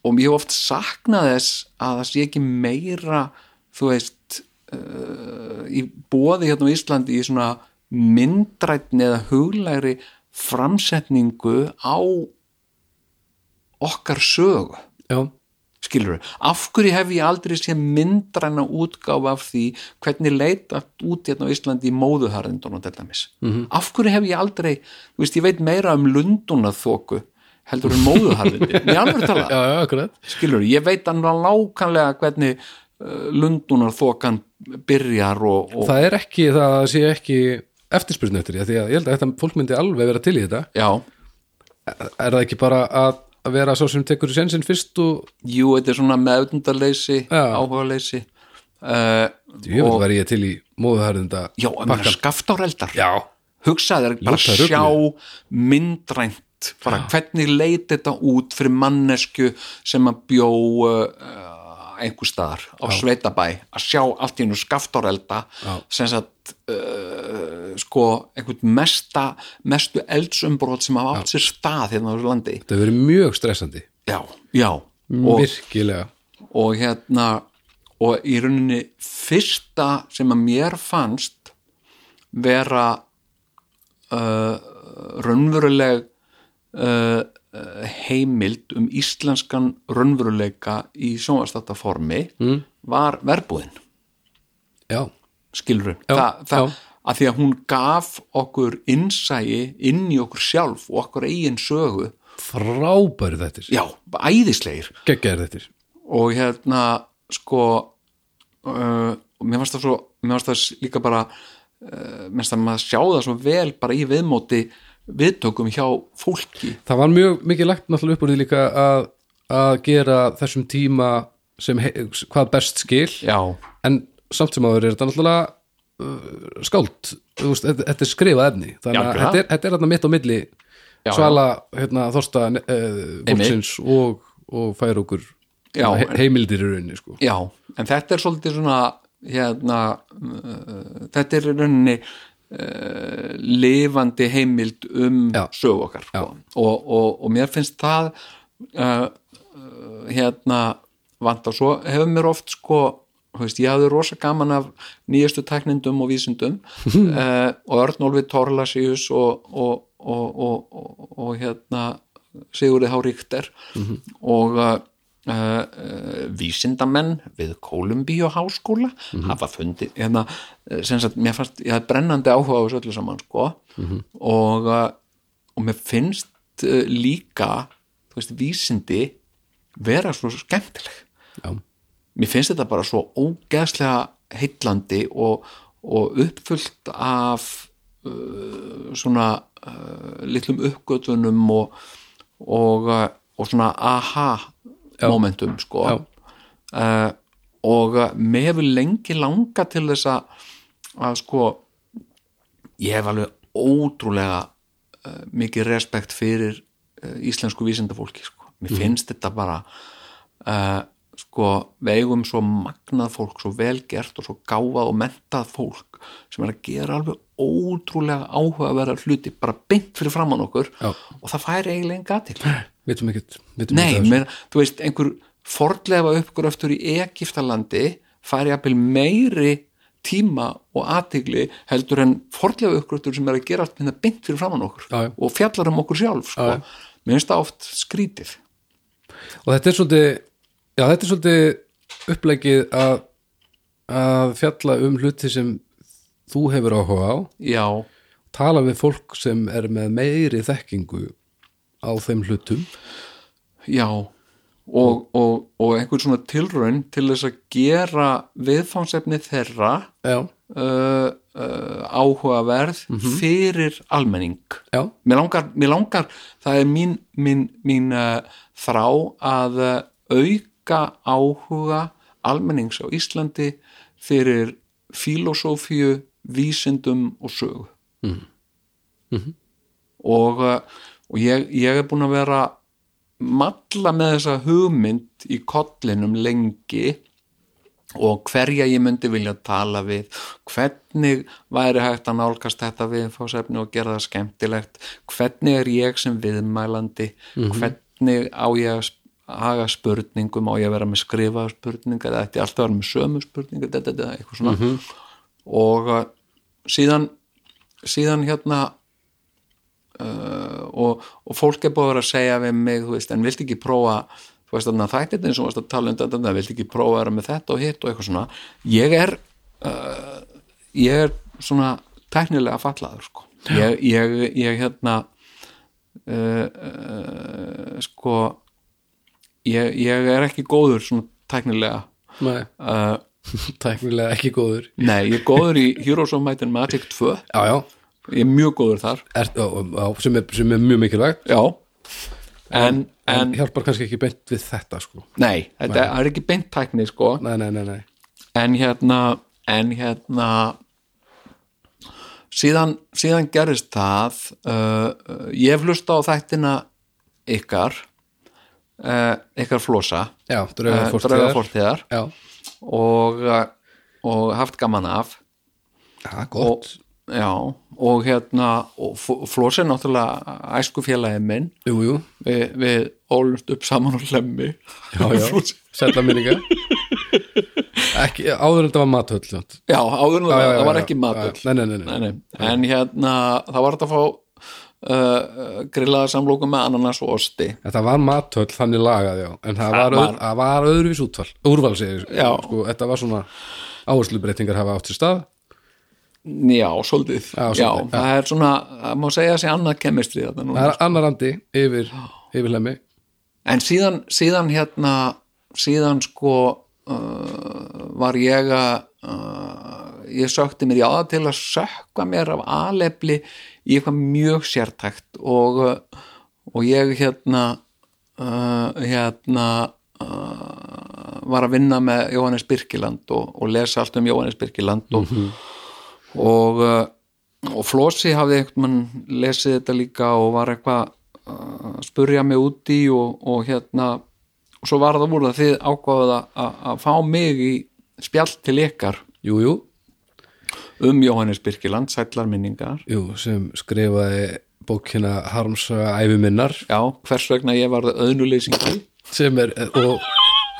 og ég hef oft saknað þess að það sé ekki meira þú veist uh, í bóði hérna á Íslandi í svona myndrætni eða huglæri framsetningu á okkar sögu. Já, skilur af hverju hef ég aldrei sé myndræna útgáfa af því hvernig leita út hérna á Íslandi í móðuharðindunum til dæmis? -hmm. af hverju hef ég aldrei þú veist, ég veit meira um lundunarþóku heldur en móðuharðindi. Mér alveg tala, já, já, skilur ég veit hann lákanlega hvernig uh, lundunarþókan byrjar og, og það er ekki, það sé ekki eftirspurnu eftir því að ég held að þetta fólk myndi alveg vera til í þetta. Já, er það ekki bara að að vera svo sem tekur í sensinn fyrst og jú, þetta er svona meðundarleysi Já. áhugaleysi uh, Jöfnvel var ég til í móðuharðinda já, ég meina skaftáreldar Já, hugsaði þér bara ruglið. sjá myndrænt bara hvernig leit þetta út fyrir mannesku sem að bjó uh, einhver staðar á sveitabæ. Að sjá allt í hennu skaftárelda sem sagt uh, sko einhvern mesta mestu eldsumbrot sem hafa átt sér stað hérna á þessu landi. Þetta hefur verið mjög stressandi. Já, já. Og, Virkilega. Og hérna og í rauninni fyrsta sem að mér fannst vera uh, raunveruleg uh, heimild um íslenskan raunveruleika í sjónvarstáttaformi mm. var verbúðin. Já, skilur Já, Þa, það, já. Að því að hún gaf okkur innsæi inn í okkur sjálf og okkur eigin sögu. Frábæri þetta já, æðislegir. Og hérna sko uh, mér fannst það svo mér fannst það líka bara uh, mér fannst það maður sjá það svo vel bara í viðmóti viðtökum hjá fólki. Það var mjög mikið lagt náttúrulega upp úr því líka að, að gera þessum tíma sem hvað best skil. Já, en samt sem áður er þetta náttúrulega skáld. Þú veist, þetta, er skrifað efni. Þannig að þetta er, þetta er þarna mitt á milli Já, svala hérna, þorsta uh, fólksins og, og fær okkur Já, he, heimildir í rauninni sko. já, en þetta er svolítið svona hérna uh, þetta er í rauninni uh, lifandi heimild um Já. sögu okkar sko. og, og, og mér finnst það uh, uh, hérna vant og svo hefur mér oft sko veist, ég hafði rosa gaman af nýjastu tæknindum og vísindum. Uh, og Örnólfi Torlasius og, og, og, og, hérna Sigurði Há Ríkter og uh, uh, vísindamenn við Kolumbíu háskóla hafa fundið hérna, sagt, mér fannst, ég hafði brennandi áhuga á þessu öllu saman sko. Og, uh, og mér finnst líka, þú veist, vísindi vera svo skemmtileg. Já, mér finnst þetta bara svo ógeðslega heillandi og, og uppfullt af uh, svona uh, litlum uppgötunum og, og, uh, og svona aha momentum sko. Uh, og uh, mér hefur lengi langa til þess að, að sko ég hef alveg ótrúlega uh, mikið respekt fyrir íslensku vísindafólki sko. mér finnst þetta bara sko við eigum svo magnað fólk, svo velgert og svo gáfað og mentað fólk sem er að gera alveg ótrúlega áhugaverða hluti, bara beint fyrir framann okkur Já. og það færi eiginlega enga til vitum ekkert Nei, menn, þú veist, einhver fordlefa uppgröftur í Egiptalandi færi jafnvel meiri tíma og athygli heldur en fordlefa uppgröftur sem er að gera allt minna beint fyrir framann okkur Já, og fjallar um okkur sjálf sko. Mér finnst það oft skrítið. Og þetta er svolítið já, þetta er svolítið upplegið að, að fjalla um hluti sem þú hefur áhuga á. Já, tala við fólk sem er með meiri þekkingu á þeim hlutum. Já. Og, og, og einhver svona tilraun til þess að gera viðfánsefni þeirra já, uh, uh, áhugaverð Mhm. fyrir almenning. Já, mér langar, mér langar það er mín, mín, mín uh, þrá að uh, auka áhuga almennings á Íslandi fyrir filosófíu, vísindum og sögu. Og, uh, og ég, ég er búin að vera malla með þessa hugmynd í kollinum lengi og hverja ég myndi vilja tala við hvernig væri hægt að nálgast þetta viðfásefni og gera það skemmtilegt hvernig er ég sem viðmælandi hvernig á ég að haga spurningum, á ég að vera með skrifaða spurningar, eða ætti alltaf að vera með sömu spurningar, þetta, þetta, eitthvað svona. Og uh, síðan síðan hérna uh, og, og fólk er búið að vera að segja við mig, þú veist, en viltu ekki prófa þú veist þarna þættir eins og varst að tala um þetta viltu ekki prófa að vera með þetta og hitt og eitthvað svona? Ég er uh, ég er svona tæknilega fallaður sko. Ég, ég, ég hérna uh, uh, sko ég, ég er ekki góður svona tæknilega. Nei, uh, tæknilega ekki góður. Nei, ég er góður í Heroes of Might and Magic 2 já, já, ég er mjög góður þar. Er, á, á, sem, er, sem er mjög mikilvægt. Já. En, en hjálpar kannski ekki beint við þetta sko. Nei, þetta er ekki beint tækni sko. Nei, nei, nei, nei. en hérna en hérna síðan, síðan gerist það uh, ég hef hlusta á þættina ykkar ykkar flosa. Draugafortiðar já, og, uh, og haft gaman af. Já, gott. Já, og hérna og F- flosi er náttúrulega æskufélagið minn. Jú, jú, við, við ólumst upp saman og hlemmi já, já, Flosi. sætla minninga ekki, áður en þetta var mathöll já, áður en það var ekki nei. en hérna það var þetta að fá uh, grillaða samlókum með ananas og osti. Þetta var mathöll þannig lagað, já en það var, var- öð, það var öðruvís útval úrval segir, sko, þetta var svona áherslubreitingar hafa átt sér stað. Já, svolítið, Já, já, það er svona það má segja sig annað kemistri þetta núna. Það er annar andi yfir, yfir lemmi. En síðan, síðan hérna síðan sko uh, var ég að uh, ég sökti mér í aða til að sökka mér af alefli í eitthvað mjög sértækt og, uh, og ég hérna uh, hérna uh, var að vinna með Jóhannes Birkiland og, og lesa allt um Jóhannes Birkiland og, og, uh, og Flósi hafði lesið þetta líka og var eitthvað að spurja mig út í og, og hérna og svo var það úr að þið að, að fá mig í spjall til ykkar. Jú, jú, um Jóhannes Birkiland, sællar minningar. Jú, sem skrifaði bókina Harmsaga æfi minnar. Já, hvers vegna ég var auðnuleysingi? Sem er, og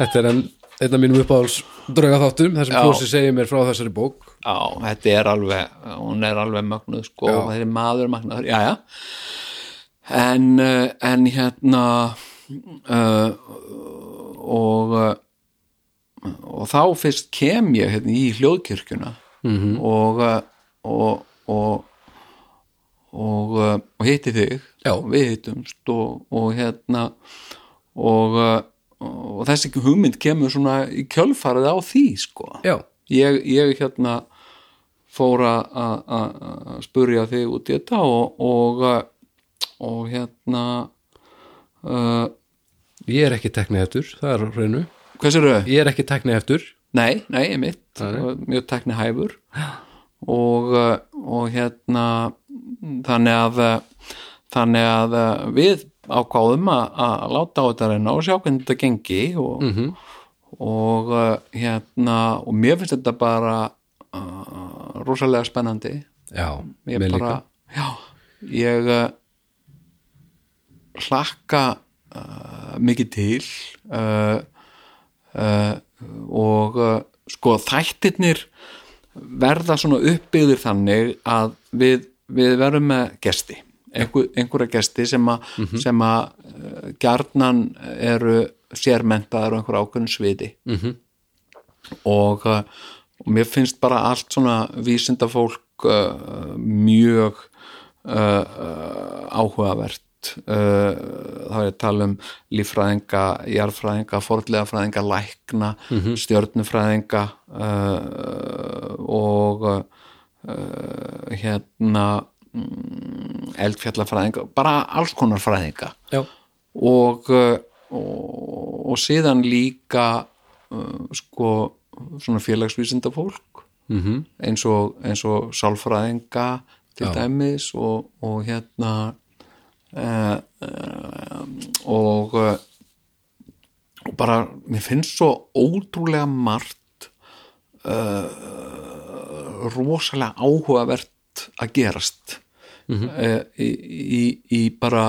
þetta er enn einn af mínum uppáhalds drauga þáttum þar sem. Flósi segir mér frá þessari bók. Já, þetta er alveg hún er alveg mögnuð sko. Já. þetta er maður magnaður, já, já. En, uh, en hérna uh, og uh, og þá fyrst kem ég hérna, í hljóðkirkjuna -hmm. og, uh, og og og, uh, og hitti þig Já. og við hittumst og, og hérna og, uh, og þessi hugmynd kemur svona í kjölfarið á því sko ég, ég hérna fór að- spurja þig út í þetta og og, og hérna uh, ég er ekki teknið eftir, það er á hvað sér þau? Ég er ekki teknið eftir Nei, nei, ég mitt mjög tekni hæfur og, uh, og hérna þannig að uh, þannig að uh, við ákváðum að, að láta á þetta reyna og sjá hvernig þetta gengi og, -hmm. og hérna og mér finnst þetta bara uh, rosalega spennandi. Já, ég mér bara, líka. já, ég uh, hlakka uh, mikið til uh, uh, og uh, sko þættirnir verða svona uppbyggðir þannig að við, við verðum með gesti. Einhver, einhverja gesti sem að sem að uh, gjarnan eru sérmentaðar á einhverja ákveðin sviði. -hmm. og, og mér finnst bara allt svona vísindafólk mjög áhugavert uh, þá er tala um líffræðinga, jarðfræðinga forðlegafræðinga, lækna stjörnufræðinga uh, og uh, hérna mm, eldfjallafræðinga bara alls konar fræðinga. Og, og, og síðan líka sko svona félagsvísinda fólk mm eins og, og sálfræðinga til Já. dæmis og, og hérna uh, uh, og uh, og bara, mér finnst svo ótrúlega margt rosalega áhugavert að gerast. Uh, í, í, í bara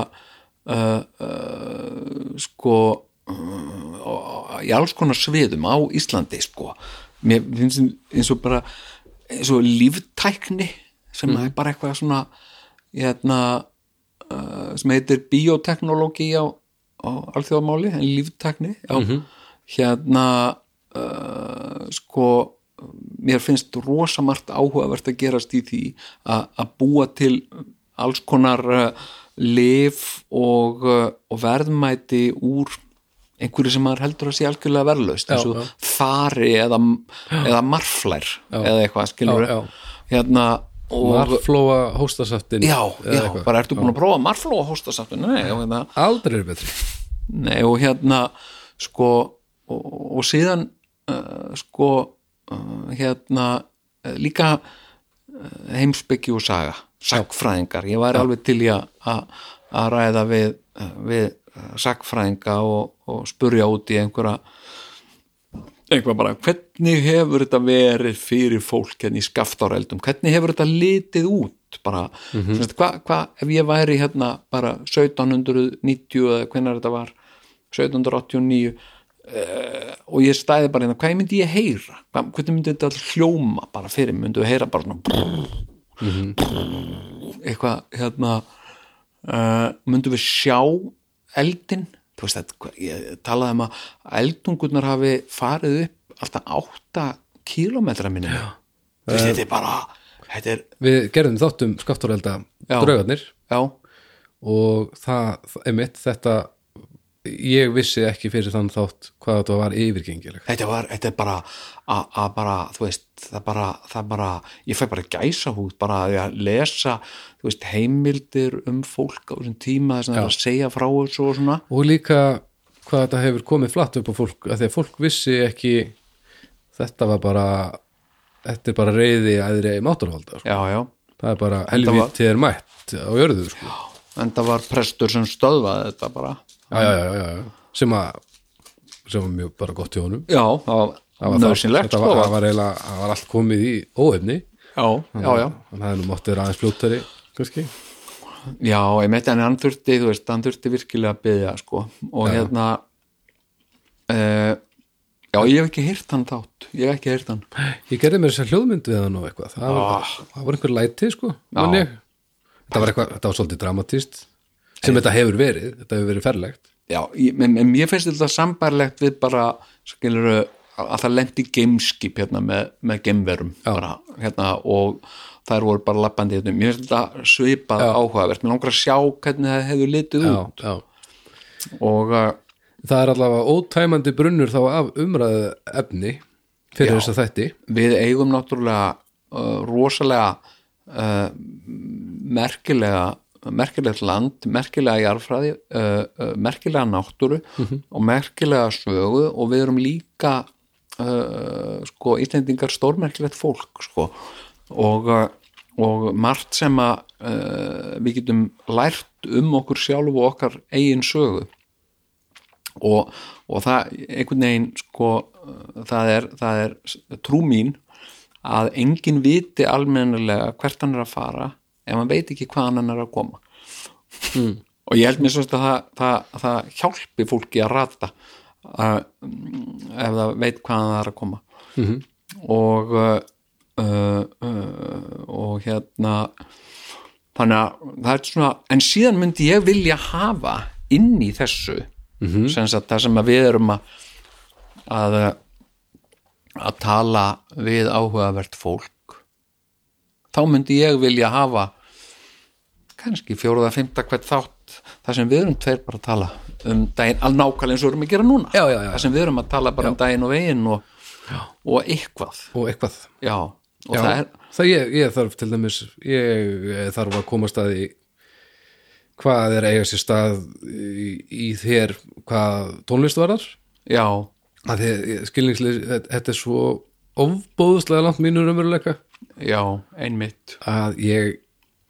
sko í alls konar sviðum á Íslandi sko. Mér finnst eins og bara eins og líftækni sem er bara eitthvað svona hérna uh, sem heitir bioteknologi á, á alþjóðamáli en líftækni já, hérna uh, sko mér finnst rosamart áhugavert að gerast í því að búa til alls konar uh, lif og, uh, og verðmæti úr einhverju sem maður heldur að sé algjörlega verðlaust eins og já. þari eða, eða marflær eða eitthvað skilur Já, hérna Marflóa hóstasaftin já, já, bara ertu búin að prófa marflóa hóstasaftun nei, já, hérna, Aldrei er betri. Nei og hérna sko og, og síðan uh, sko uh, hérna uh, líka heimsbyggi og saga sagfræðingar, ég væri alveg til í að að ræða við, við sagfræðinga og, og spurja út í einhverja einhvað bara, hvernig hefur þetta verið fyrir fólk hérna í skaftáreldum hvernig hefur þetta litið út? Bara, mm -hmm. hvað hva, ef ég væri hérna bara 1790 eða hvernig þetta var 1789 uh, og ég stæði bara hérna, hvað myndi ég heyra? Hvað, hvernig myndi þetta hljóma bara fyrir, myndi ég heyra bara svona brrr, Mhm. brrr, eitthvað hérna uh, myndum við sjá eldin veist hvað- ég talaði um að eldungurnar hafi farið upp alltaf átta kílómetra minni veist þetta er bara þetta er, við gerðum þáttum skafturelda Já. draugarnir já, og það, einmitt, þetta ég vissi ekki fyrir þann þátt hvað þetta var yfirgengilegt. Þetta var, þetta er bara að bara, þú veist, það bara það bara, ég fæ bara gæsa hút bara að lesa, þú veist, heimildir um fólk á þessum tíma þess að það er að segja frá þessu og svona. Og líka hvað þetta hefur komið flatt upp á fólk að því að fólk vissi ekki þetta var bara þetta er bara reyði æðri máturvalda sko. já, já, það er bara var- helvítið er mætt á jörðu sko. en það var prestur sem stöðvaði þetta bara já, já, já, já, já. sem að sem var mjög bara gott hjá honum. Já, það var það var, það, nöðsynlegt sko var, það var, eiginlega, það var allt komið í óefni. Já, já, já, að það er nú máttið aðeins fljóttari kannski. Já, ég meitt en hann þurfti, þú veist, hann þurfti virkilega að byggja sko, og hérna uh, já, ég hef ekki heyrt hann þátt, ég hef ekki heyrt hann. Ég gerði mér þess að hljóðmynd við hann og eitthvað. Það var, það var einhver læti sko þetta var eitthvað, þetta var svolítið dramatíst sem þetta hefur verið, þetta hefur verið ferlegt. Já, en, en ég finnst þetta sambarlegt við bara, skilur að það lendi gameskip hérna með, með gemverum bara, hérna, og þær voru bara lappandi hérna, mér finnst þetta svipað áhugavert, mér langar að sjá hvernig það hefur litið já, út. já. og uh, það er allavega ótæmandi brunnur þá af umræðu efni fyrir þess að þætti. Við eigum náttúrulega uh, rosalega uh, merkilega merkilegt land, merkilega jarfræði uh, uh, merkilega náttúru og merkilega sögu og við erum líka sko Íslendingar stórmerkilegt fólk sko. Og, og margt sem að við getum lært um okkur sjálf og okkar eigin sögu. Og, og það einhvern veginn sko það er, það er trú mín að enginn viti almennilega hvert hann er að fara ef hann veit ekki hvað hann er að koma mm. og ég held mér svo að það, það, það hjálpi fólki að rata að, ef það veit hvað hann er að koma -hmm. og uh, uh, uh, og hérna þannig að það er svona en síðan myndi ég vilja hafa inn í þessu -hmm. sem það sem við erum að að, að tala við áhugavert fólk þá myndi ég vilja hafa kannski fjóruða, fymta hvert þátt. Það sem við erum tveir bara að tala um daginn, alveg nákvæmlega eins og við erum að gera núna. Já, já, já. það sem við erum að tala bara um daginn og veginn og, og eitthvað. Og eitthvað. Og það er það ég, ég þarf til dæmis ég þarf að koma stað í hvað er eiga sér stað í, í þér hvað tónlist varðar. Já, þið skilningslega þetta er svo ofbóðslega langt mínur umveruleika já, einmitt að ég,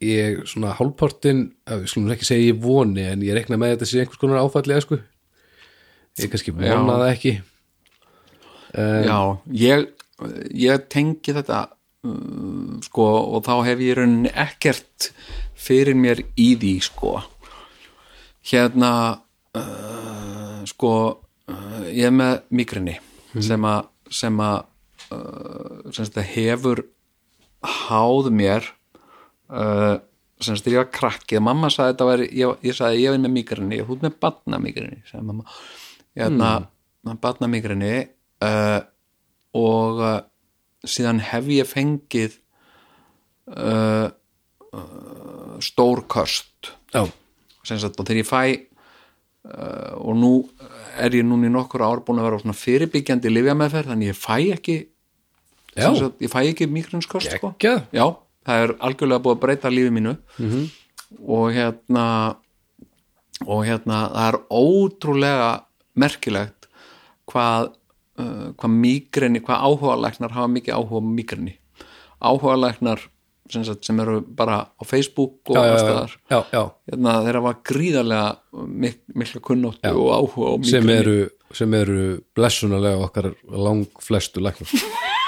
ég svona hálfpartin, að við skulum ekki segja ég voni en ég rekna með þetta sé einhvers konar áfalli sko. ég kannski vona Já. það ekki já, ég ég tengi þetta uh, sko, og þá hef ég rauninni ekkert fyrir mér í því sko hérna uh, sko uh, ég er með migrini sem að sem að uh, hefur háð mér uh, sem ég var krakkið mamma sagði þetta væri, ég, ég sagði ég er með migrini, ég er hút með batna migrini sagði mamma, hérna mm. batna migrini uh, og uh, síðan hef ég fengið uh, uh, stór köst. Já, sem sagt, og þegar ég fæ uh, og nú er ég núna í nokkur ár búin að vera á svona fyrirbyggjandi livjameðferð, þannig ég fæ ekki sagt, ég fæ ekki migrunskost sko. Já, það er algjörlega búið að breyta lífi mínu. -hmm. og hérna og hérna það er ótrúlega merkilegt hvað uh, hvað mýgrinni, hvað áhugalæknar hafa mikið áhuga á mýgrinni áhugalæknar sem, sem eru bara á Facebook og aðstæðar já, já, hérna, þeir hafa gríðarlega mik mikla kunnóttu Já. og áhuga á sem eru, sem eru blessunarlega okkar lang flestu læknar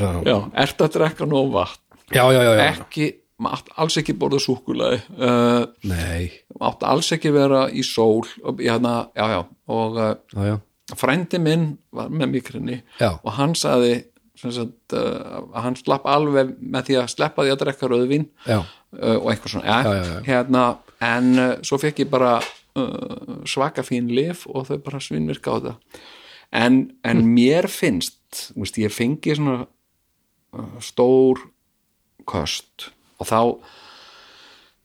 já, ertu að drekka nóg vatn? Já, já, já, já. ekki, mátt alls ekki borða súkulaði uh, nei. mátt alls ekki vera í sól hérna, já, já, og uh, frændi minn var með mikrinni og hann saði sagt, uh, hann slapp alveg með því að sleppa því að drekka rauðvín já, uh, og eitthvað svona. Já. Hérna, en uh, svo fekk ég bara uh, svaka fín lif og þau bara svinnvirka á þetta. En, en Hm. mér finnst veist, ég fengi svona stór köst. Og þá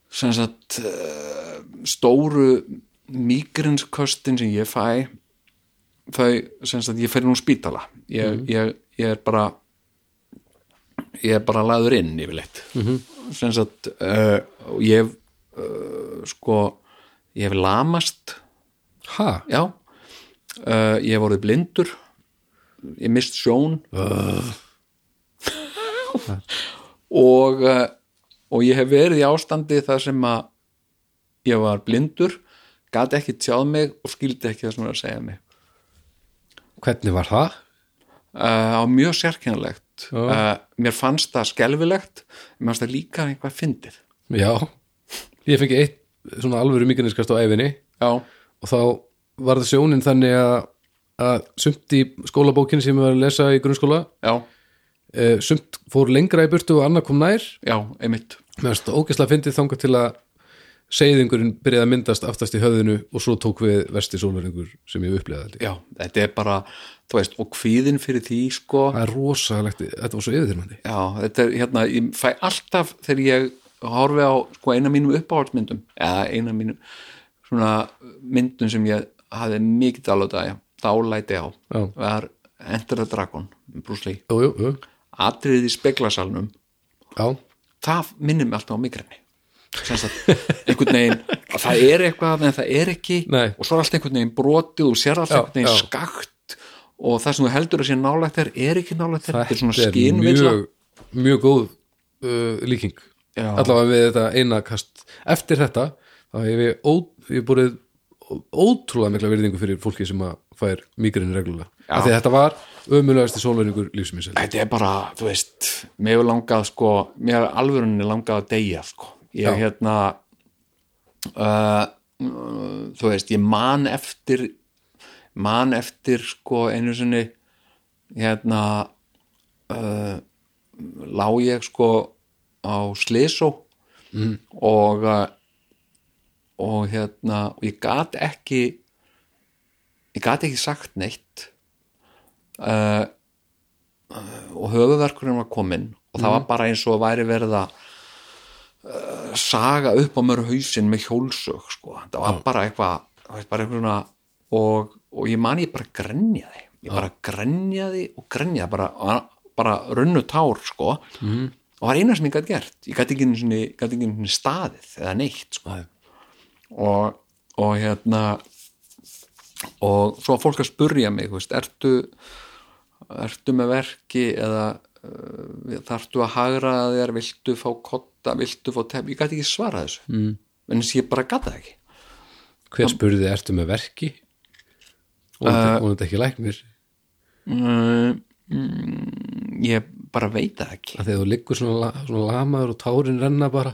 sem sagt uh, stóru migrinsköstin sem ég fæ þau sem sagt ég fer nú spítala. Ég, ég, ég er bara ég er bara laður inn yfirleitt. Mm -hmm. sem sagt uh, ég hef uh, sko ég hef lamast. Ha, já. Uh, ég hef orðið blindur. Ég mist sjón og uh, og ég hef verið í ástandi þar sem að ég var blindur gat ekki tjáð mig og skildi ekki það sem var að segja mig. Hvernig var það? uh, á mjög sérkennilegt. Já. uh, mér fannst það skelfilegt mér fannst það líka einhvað fyndið. Já, ég fengi eitt svona alvöru mikilniskast á æfinni já, og þá var það sjónin þannig að, að sumt í skólabókinni sem ég var að lesa í grunnskóla já, e, sumt fór lengra í burtu og annað kom nær. Já, einmitt. Ógeðslega fyndið þangað til að seyðingurinn byrjaði að myndast aftast í höfðinu og svo tók við vesti sólaringur sem ég upplegaði já, þetta er bara, þú veist, og kvíðin fyrir því sko, það er rosalegt, þetta var svo yfirþyrmandi. Já, þetta er hérna ég fæ alltaf þegar ég horfi á sko eina mínum uppáhaldsmyndum eða eina mínum svona myndum sem ég hafði mikið alveg að dálæti á Já. var Enter the Dragon Bruce Lee, jú, jú, jú, atriðið í speklasalnum já, það minnir mig alltaf á migræni einhvern veginn að það er eitthvað en það er ekki. Nei. og svo er allt einhvern veginn brotið og sér allt Já, einhvern veginn já. skakt. Og það sem þú heldur að sé nálægt þér er ekki nálægt þér, þetta er svona skynvilla mjög, mjög góð uh, líking. Já. allavega við þetta eina kast eftir þetta þá hef ég, ó, ég búið ótrúlega mikla virðingu fyrir fólki sem að fær migrini reglulega. Af því þetta var ömulegasti sólveringur lífsmins þetta er bara, þú veist mér hefur langað sko, mér hefur alvörunni langað að deyja sko, ég Já. hérna uh, þú veist, ég man eftir man eftir sko einu sinni hérna uh, lá ég sko á Slysó mm. og uh, og hérna og ég gat ekki ég gat ekki sagt neitt uh, og höfuverkurinn var kominn og það var bara eins og væri verið að uh, saga upp á mér hausinn með hjólsög sko. það var bara eitthvað svona og, og ég man ég bara grenjaði. Ég bara grenjaði og grenjaði bara, bara runnu tár sko. Mm. og það var eina sem ég gæti gert. Ég gæti ekki sinni staðið eða neitt sko. Og, og hérna og svo að fólk að spurja mig veist, ertu ertu með verki eða uh, þarftu að hagra þér? Viltu fá kotta, viltu fá tef ég gæti ekki svara þessu. Mm. en þess ég bara gata ekki. Hver spurði ertu með verki? Og uh, þetta ekki læknir? mm, mm, ég bara veit það ekki. Að þegar þú liggur svona, svona lamaður og tárin renna bara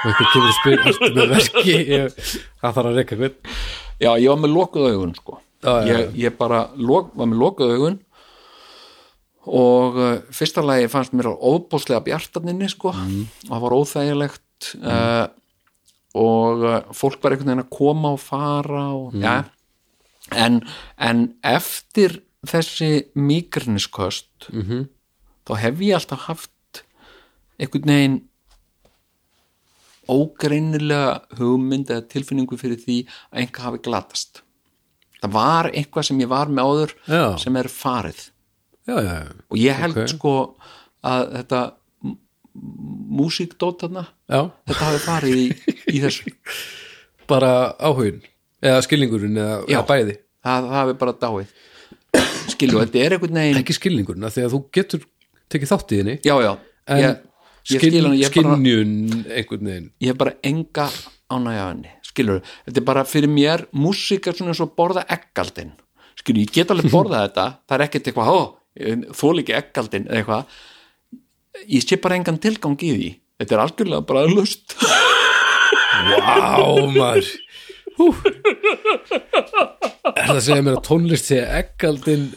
og einhver kemur að spyr ertu með verki? Ég, það þarf að reyka hvern. Já, ég var með lokuð augun sko. Já. Ég, ég bara lok, var með lokuð augun og uh, fyrsta lagi fannst mér óbúslega bjartarninni sko Mm. og það var óþægilegt uh, og uh, fólk var einhvern veginn að koma og fara og, Mm. ja, en, en eftir þessi migrænisköst mm -hmm. þá hef ég alltaf haft einhvern veginn ógreinilega hugmynd eða tilfinningu fyrir því að einhver hafi glatast það var eitthvað sem ég var með áður Já. sem er farið já, já, og ég held Ok. sko að þetta m- músíkdót þarna já, þetta hafi farið í í þessu. Bara áhugin eða skilningurinn eða, eða bæði. Það, það er bara dáið. Skilju, þetta er einhvern veginn ekki skilningurinn, að þú getur tekið þátt í henni. Já, já, en ég, ég skil, skilnjun einhvern veginn. Ég hef bara enga ánægja af henni, skilur þetta er bara fyrir mér, músík er svona eins og borða eggaldin, skilju, ég get alveg borða þetta, það er ekkert eitthvað ó, þól ekki eggaldin eða eitthvað ég sé bara engan tilgang í því. Þetta er algjörlega bara lust. Vá, maður. Hú. Er það að segja mér að tónlist sé ekkaldin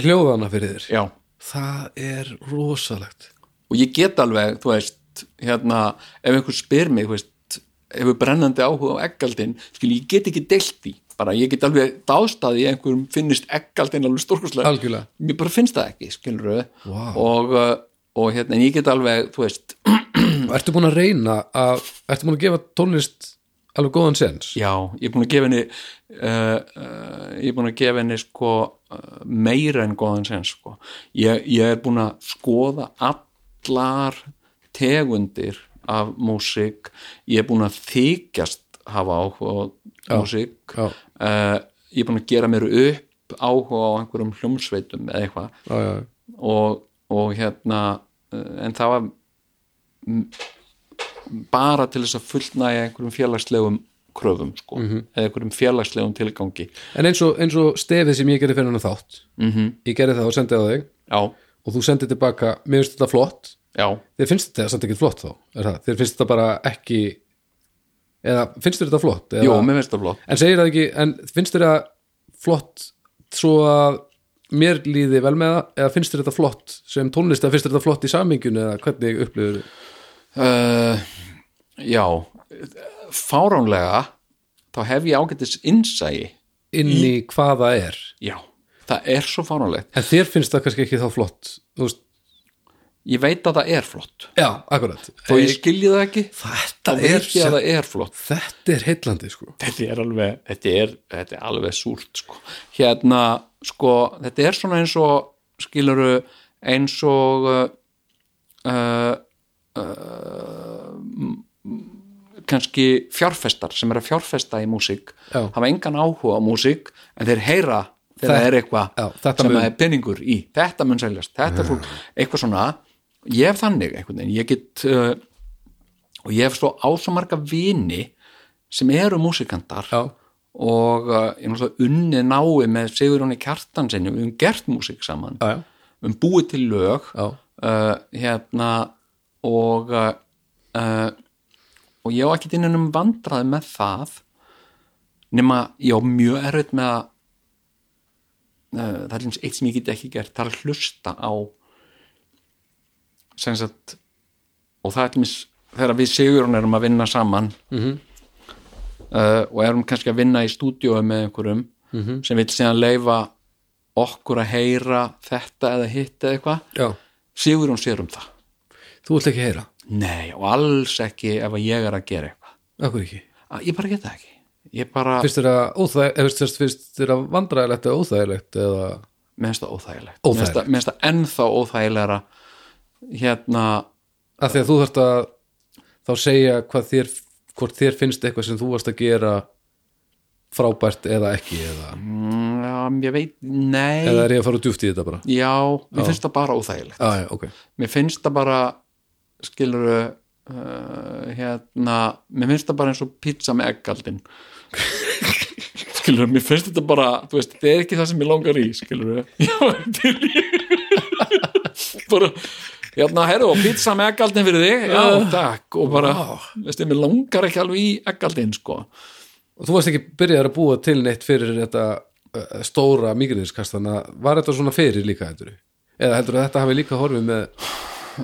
hljóðana fyrir þér? já, Það er rosalegt. Og ég get alveg, þú veist hérna, ef einhver spyr mig, þú veist hefur brennandi áhuga á eggaldin skilju, ég get ekki deilt því bara ég get alveg dástaði einhverjum finnist eggaldin alveg stórkurslega Algjörlega mér bara finnst það ekki, skilur Vá. og, uh, og hérna, en ég get alveg þú veist, Ertu búin að reyna að Ertu búin að gefa tónlist alveg góðan sens? já, ég er búin að gefa henni uh, uh, ég er búin að gefa henni sko uh, meira en góðan sens sko. ég, ég er búin að skoða allar tegundir af músík ég er búin að þykjast hafa áhuga á músík uh, ég er búin að gera mér upp áhuga á einhverjum hljómsveitum eða eitthvað. Já, já, og, og hérna uh, en það var bara til þess að fullnæja einhverjum félagslegum kröfum sko, eða einhverjum félagslegum tilgangi. En eins og, eins og stefið sem ég gerði fyrir hann þátt mm -hmm. Ég gerði það og sendið á þig. Já, og þú sendið tilbaka, mér finnst þetta flott. Já, Þér finnst þetta samt ekki flott þá er það? Þér finnst þetta bara ekki eða finnst þér þetta flott? Eða, jú, mér finnst það flott. En segir það ekki, en finnst þér það flott svo að mér líði vel með það? Eða finnst þér þetta flott sem tónlist eða finnst þér þetta flott í samingjunu eða hvernig upplifur uh, já. Fáránlega þá hef ég ágættis innsæi inn í hvað það er? Já, það er svo fáránlegt. En þér finnst það kannski ekki þá flott? Þú veist, ég veit að það er flott. Já, akkurat. Þó ég skilji það ekki þetta er, það er þetta er heillandi sko. Þetta er alveg þetta er, þetta er alveg súrt sko. hérna, sko, þetta er svona eins og skiluru eins og uh, uh, uh, kannski fjárfestar sem er að fjárfesta í músík Já. hafa engan áhuga á músík en þeir heyra þegar Þe- það er eitthvað sem mun- er peningur í. Þetta mun seljast, þetta er fólk eitthvað svona, ég hef þannig einhvern veginn, ég get uh, og ég hef svo á svo marga vini sem eru músikantar já, og uh, ég náttúrulega unnið nái með Sigurjóni Kjartansinni, við höfum gert músík saman, já, við höfum búið til lög uh, hérna og uh, uh, og ég á ekki innan um vandraði með það nema ég á mjög erfitt með að uh, það er eins eitt sem ég get ekki gert það er að hlusta á sagt og það er til mis þegar við Sigurjón erum að vinna saman Mhm. uh, og erum kannski að vinna í stúdíói með einhverjum Mhm. sem vil síðan leifa okkur að heyra þetta eða hitt eða eitthvað. Já. Sigurjón sér um það. Þú vilt ekki heyra, Nei, og alls ekki ef að ég er að gera eitthvað. Að Ég bara get það ekki. Bara, finnst þér að óþæg, eða finnst, finnst þér að vandræðilegt eða óþægilegt eða mér finnst það óþægilegt. Það- mér finnst það ennþá óþægilegra Hérna að því að þú þarft að þá segja hvað þér hvort þér finnst eitthvað sem þú varst að gera frábært eða ekki eða, mm, Já, ég veit, nei. Eða er ég að fara djúft í þetta bara? Já, mér finnst það bara óþægilegt. Já, já, ok, Mér finnst það bara skilur uh, hérna, mér finnst það bara eins og pizza með eggaldin skilur, mér finnst þetta bara þú veist, þetta er ekki það sem ég langar í skilur, já, til ég bara hérna, herru, og pizza með eggaldin fyrir þig? Já, takk, og bara veistu, mér langar ekki alveg í eggaldin sko. Og þú varst ekki byrjaður að búa til neitt fyrir þetta uh, stóra migriðiskastana, var þetta svona fyrir líka heldur eða heldur að þetta hafi líka horfið með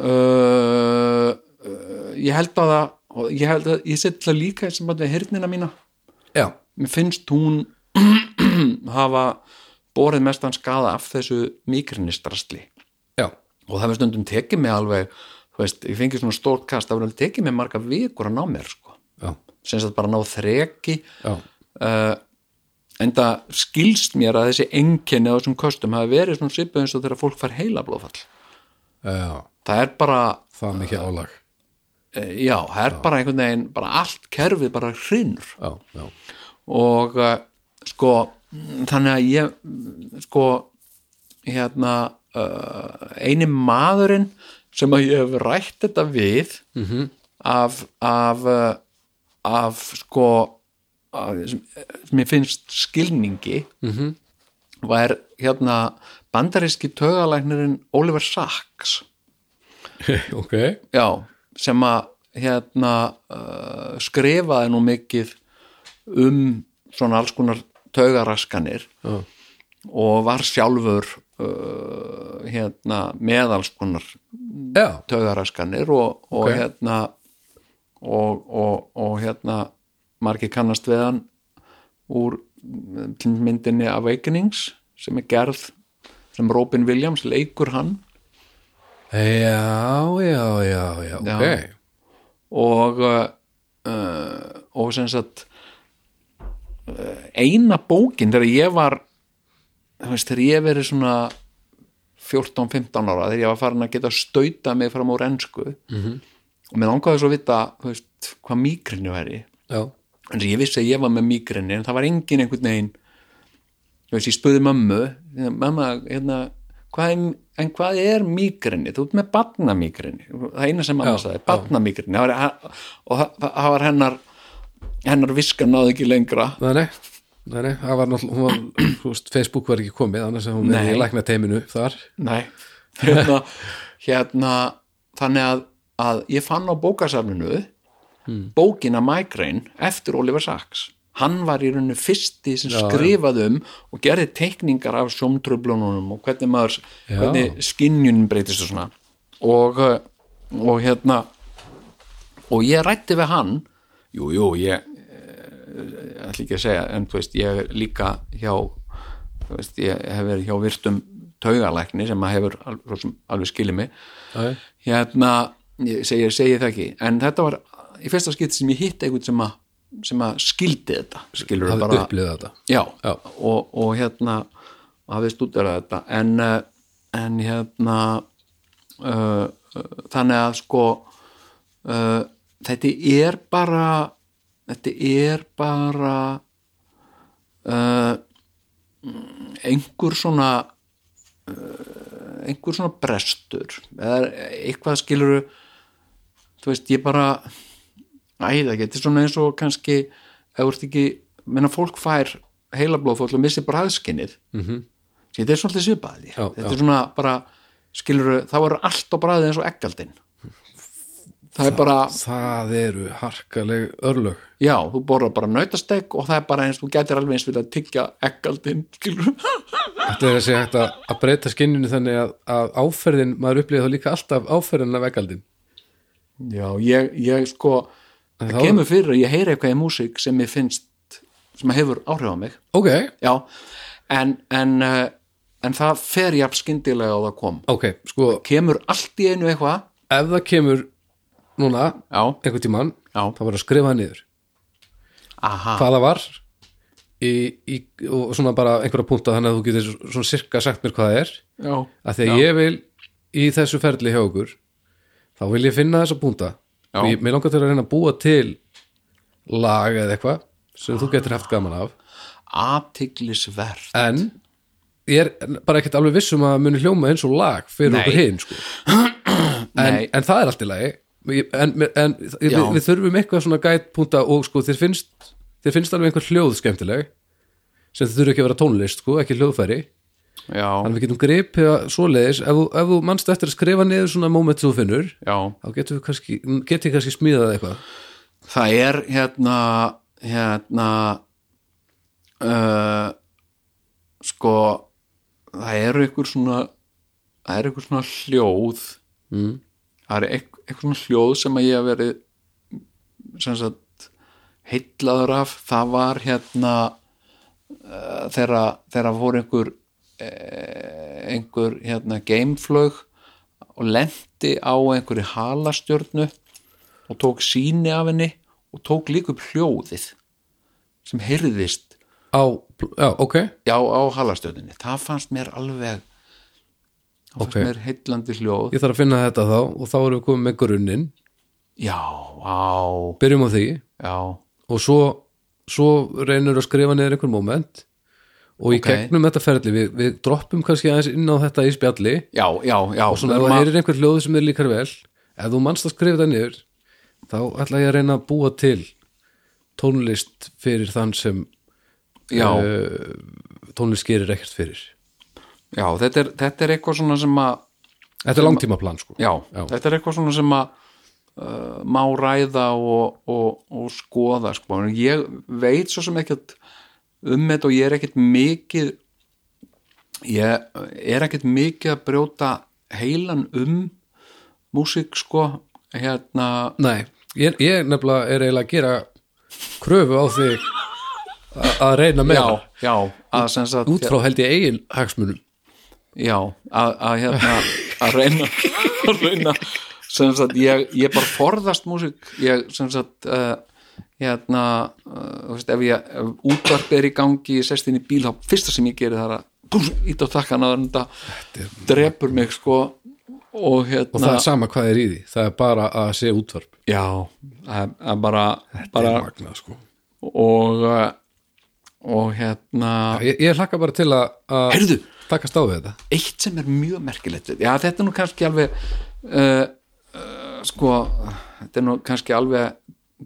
uh, uh, ég held að ég held að ég set það líka sem að við hernina mína. Já, mér finnst hún hafa borið mestan skada af þessu migrinistrastli já, og það hefur stundum tekið mig alveg þú veist, ég fengi svona stórt kast það hefur alveg tekið mig marga vikur að ná mér sko. já, sem sagt bara ná þreki. Já. Uh, en það skilst mér að þessi enginni á þessum kostum hafi verið svona svipuð eins og þegar fólk fær heila blóðfall. Já, það er bara það er mikið álag. Eh, já, það er bara einhvern veginn bara allt kerfið bara hrinnur já, já, og uh, sko þannig að ég sko hérna uh, eini maðurinn sem að ég hef rætt þetta við -hmm. af af, uh, af sko af, sem, sem ég finnst skilningi -hmm. var hérna bandaríski tögalæknirinn Oliver Sacks ok já, sem að hérna uh, skrifaði nú mikið um svona alls konar taugaraskanir já, og var sjálfur uh, hérna með alls konar já, taugaraskanir og, og Ok. hérna og, og, og hérna margir kannast við hann úr myndinni Awakenings sem er gerð sem Robin Williams leikur hann já, já, já, já, ok Já. og uh, uh, og sem sagt uh, eina bókin þegar ég var veist, þegar ég verið svona 14-15 ára þegar ég var farin að geta stauta mig fram úr ensku -hmm. og mér langaði svo að vita veist, hvað mígrinni væri. Já, en ég vissi að ég var með mígrinni en það var engin einhvern veginn þú veist, ég spurði mömmu mamma, hérna hvað er, en hvað er mígrinni þú ert með barnamígrinni það eina sem mamma sagði, Það var- og það, það var hennar hennar viska náði ekki lengra. Nei, nei Nei, nei, það var náttúrulega, hún var, Facebook var ekki komið, annars að hún er Nei. í lækna teiminu þar. nei hérna, hérna þannig að, að ég fann á bókasafninu bókina Migraine eftir Oliver Sacks hann var í rauninu fyrsti sem skrifaði um og gerði teikningar af sjómtröflunum og hvernig maður Já. hvernig skinjunin breytist og svona og, uh, og hérna og ég rætti við hann jú, jú, ég eh, ætla ekki að segja, en þú veist, ég er líka hjá þú veist, ég hef verið hjá virtum taugalækni sem að hefur al- svo sem alveg skilið mig. Já, hérna, ég segi, segi það ekki en þetta var í fyrsta skipt sem ég hitt einhvern sem að, sem að skildi þetta skilur hafði bara. þetta. já, Já. Og, og hérna og hafði stúderað þetta. En, eh, en hérna uh, þannig að sko uh, þetta er bara þetta er bara uh, einhver svona uh, einhver svona brestur eða eitthvað skiluru þú veist, ég bara æða ekki, þetta er svona eins og kannski þú ert ekki, menna fólk fær heilablóðfóll og missi bræðskinnið mm -hmm. þetta er svolítið svipaði Já, þetta já. er svona bara skiluru, þá er allt á bræðið eins og eggaldinn það er bara Það eru harkaleg örlög. já, þú borðar bara nautastek og það er bara eins, þú getur alveg eins við að tyggja eggaldinn, skiluru Þetta er þessi hægt að, að breyta skinninu þannig að, að áferðin, maður upplifið þá líka alltaf áferðin af veggaldin. já, ég, ég sko það þá- kemur fyrir að ég heyri eitthvað í músík sem ég finnst, sem hefur áhrif á mig. Ok, já, en en, uh, en það fer jafn skyndilega og það kom ok, sko, kemur allt í einu eitthvað. Ef það kemur núna, já, einhvern tímann, Já. þá var að skrifa niður. aha, Hvað það var í, í, og svona bara einhverja punta þannig að þú getur svona sirka sagt mér hvað það er. já, að því að ég vil í þessu ferli hjá okkur þá vil ég finna þessa púnta Já. og ég, mér langar til að reyna að búa til lag eða eitthvað sem þú getur haft gaman af athyglisvert en ég er bara ekkert alveg viss um að muni hljóma eins og lag fyrir Nei. okkur hinn sko. en, Nei. en það er allt í lagi en, en við, við þurfum eitthvað svona gætpúnta og sko þér finnst þér finnst alveg einhver hljóð skemmtileg sem þið þurfi ekki að vera tónlist sko, ekki hljóðfæri. Já, þannig við getum gripið að svoleiðis. Ef, ef þú mannst eftir að skrifa niður svona moment sem þú finnur já. þá getum við kannski, getum við kannski smíðað eitthvað. Það er hérna hérna uh, sko það eru ykkur svona það eru ykkur svona hljóð. Mm. það eru ykkur, ykkur svona hljóð sem að ég hef verið sem sagt heillaður af. Það var hérna uh, þegar voru einhver uh, einhver hérna gameflög og lendi á einhverju halastjörnu og tók síni af henni og tók líka upp hljóðið sem heyrðist á, já, ok. Já á halastjörnunni. Það fannst mér alveg það fannst Ok. mér heillandi hljóð. Ég þarf að finna þetta þá og þá erum við komið með grunnin já, á, byrjum á því. Já. Og svo, svo reynur að skrifa niður einhver moment. Og í Ok. gegnum þetta ferli við, við droppum kannski aðeins inn á þetta í spjalli. Já, já, já. Og svona ef Við þú heyrir einhver hljóð sem er líkar vel ef þú manst að skrifa það niður þá ætla ég að reyna að búa til tónlist fyrir þann sem uh, tónlist gerir ekkert fyrir já, þetta er, þetta er eitthvað svona sem að Þetta er langtímaplan sko já, Já. þetta er eitthvað svona sem að uh, má ræða og, og, og skoða sko. En ég veit svo sem ekkert um þetta og ég er ekkert mikið ég er ekkert mikið að brjóta heilan um músík sko hérna, Nei, ég, ég nefnilega er eiginlega að gera kröfu á a- að reyna með já, já að sagt, út frá held ég eigin hagsmunum já, að, að hérna að reyna, að reyna sem sagt, ég, ég bara forðast músík, ég sem sagt uh, hérna uh, þú veist, ef ég, útvarp er í gangi ég sest inn í bíl, þá fyrsta sem ég geri það er að ít á takkan að þetta drepur mig sko. Og hérna og það er sama hvað er í því. Það er bara að sé útvarp. Já, að, að bara, bara það er magnað sko. Og uh, og hérna ég, ég hlakka bara til að, að heyrðu, takast á við þetta? Eitt sem er mjög merkilegt já þetta er nú kannski alveg uh, uh, sko þetta er nú kannski alveg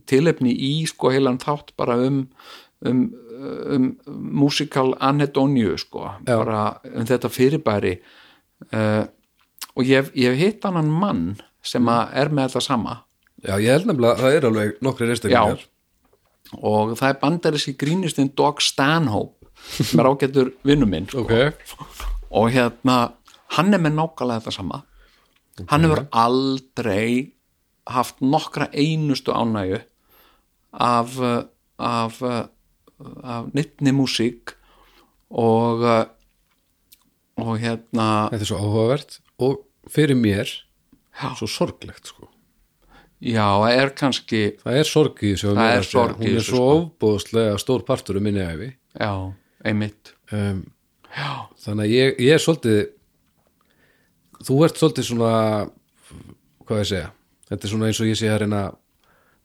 tilefni í sko heilan þátt bara um um, um músikal anhedonju sko bara um þetta fyrirbæri. Uh, og ég hef, ég hef hitt annan mann sem er með þetta sama. Já, ég held nefnilega að það er alveg nokkri reistaklingar og það er bandaríski grínistinn Dog Stanhope sem er ágættur vinnu minn sko. ok, og hérna hann er með nákvæmlega þetta sama hann hefur aldrei haft nokkra einustu ánægju af af, af nittni músík og og hérna þetta er svo áhugavert og fyrir mér Já. svo sorglegt sko já, það er kannski það er sorg í þessu að Það mér er að segja. hún er svo sko. ofbóðslega stór partur um minni æfi já, einmitt. Um, þannig að ég, ég er svolítið þú ert svolítið svona hvað ég segja? Þetta er svona eins og ég sé að reyna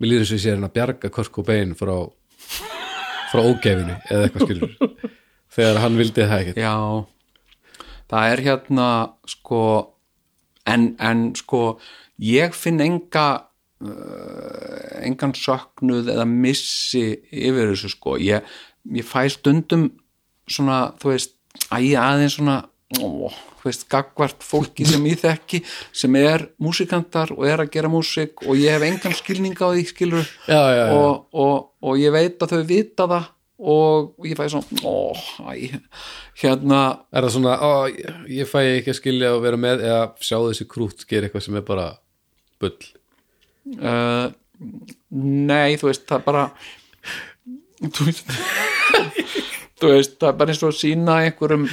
mér líður eins og ég sé að reyna að bjarga Kurt Cobain frá frá ógefinu eða eitthvað skilur. Þegar hann vildi það ekkert. Já. Það er hérna sko en, en sko ég finn enga uh, engan söknuð eða missi yfir þessu sko. Ég, ég fæ stundum svona, þú veist, æ, aðeins svona ó, þú veist, gagvart fólki sem ég þekki, sem er músikantar og er að gera músik og ég hef engan skilning á því, skilur Já, já, já. Og, og, og ég veit að þau vita það og ég fæ svona ó, æ, hérna. Er það svona, ó, ég, fæ ekki að skilja og vera með eða sjá þessi krút gera eitthvað sem er bara bull? Uh, nei, þú veist, það er bara þú veist veist, það er bara eins og að sína einhverjum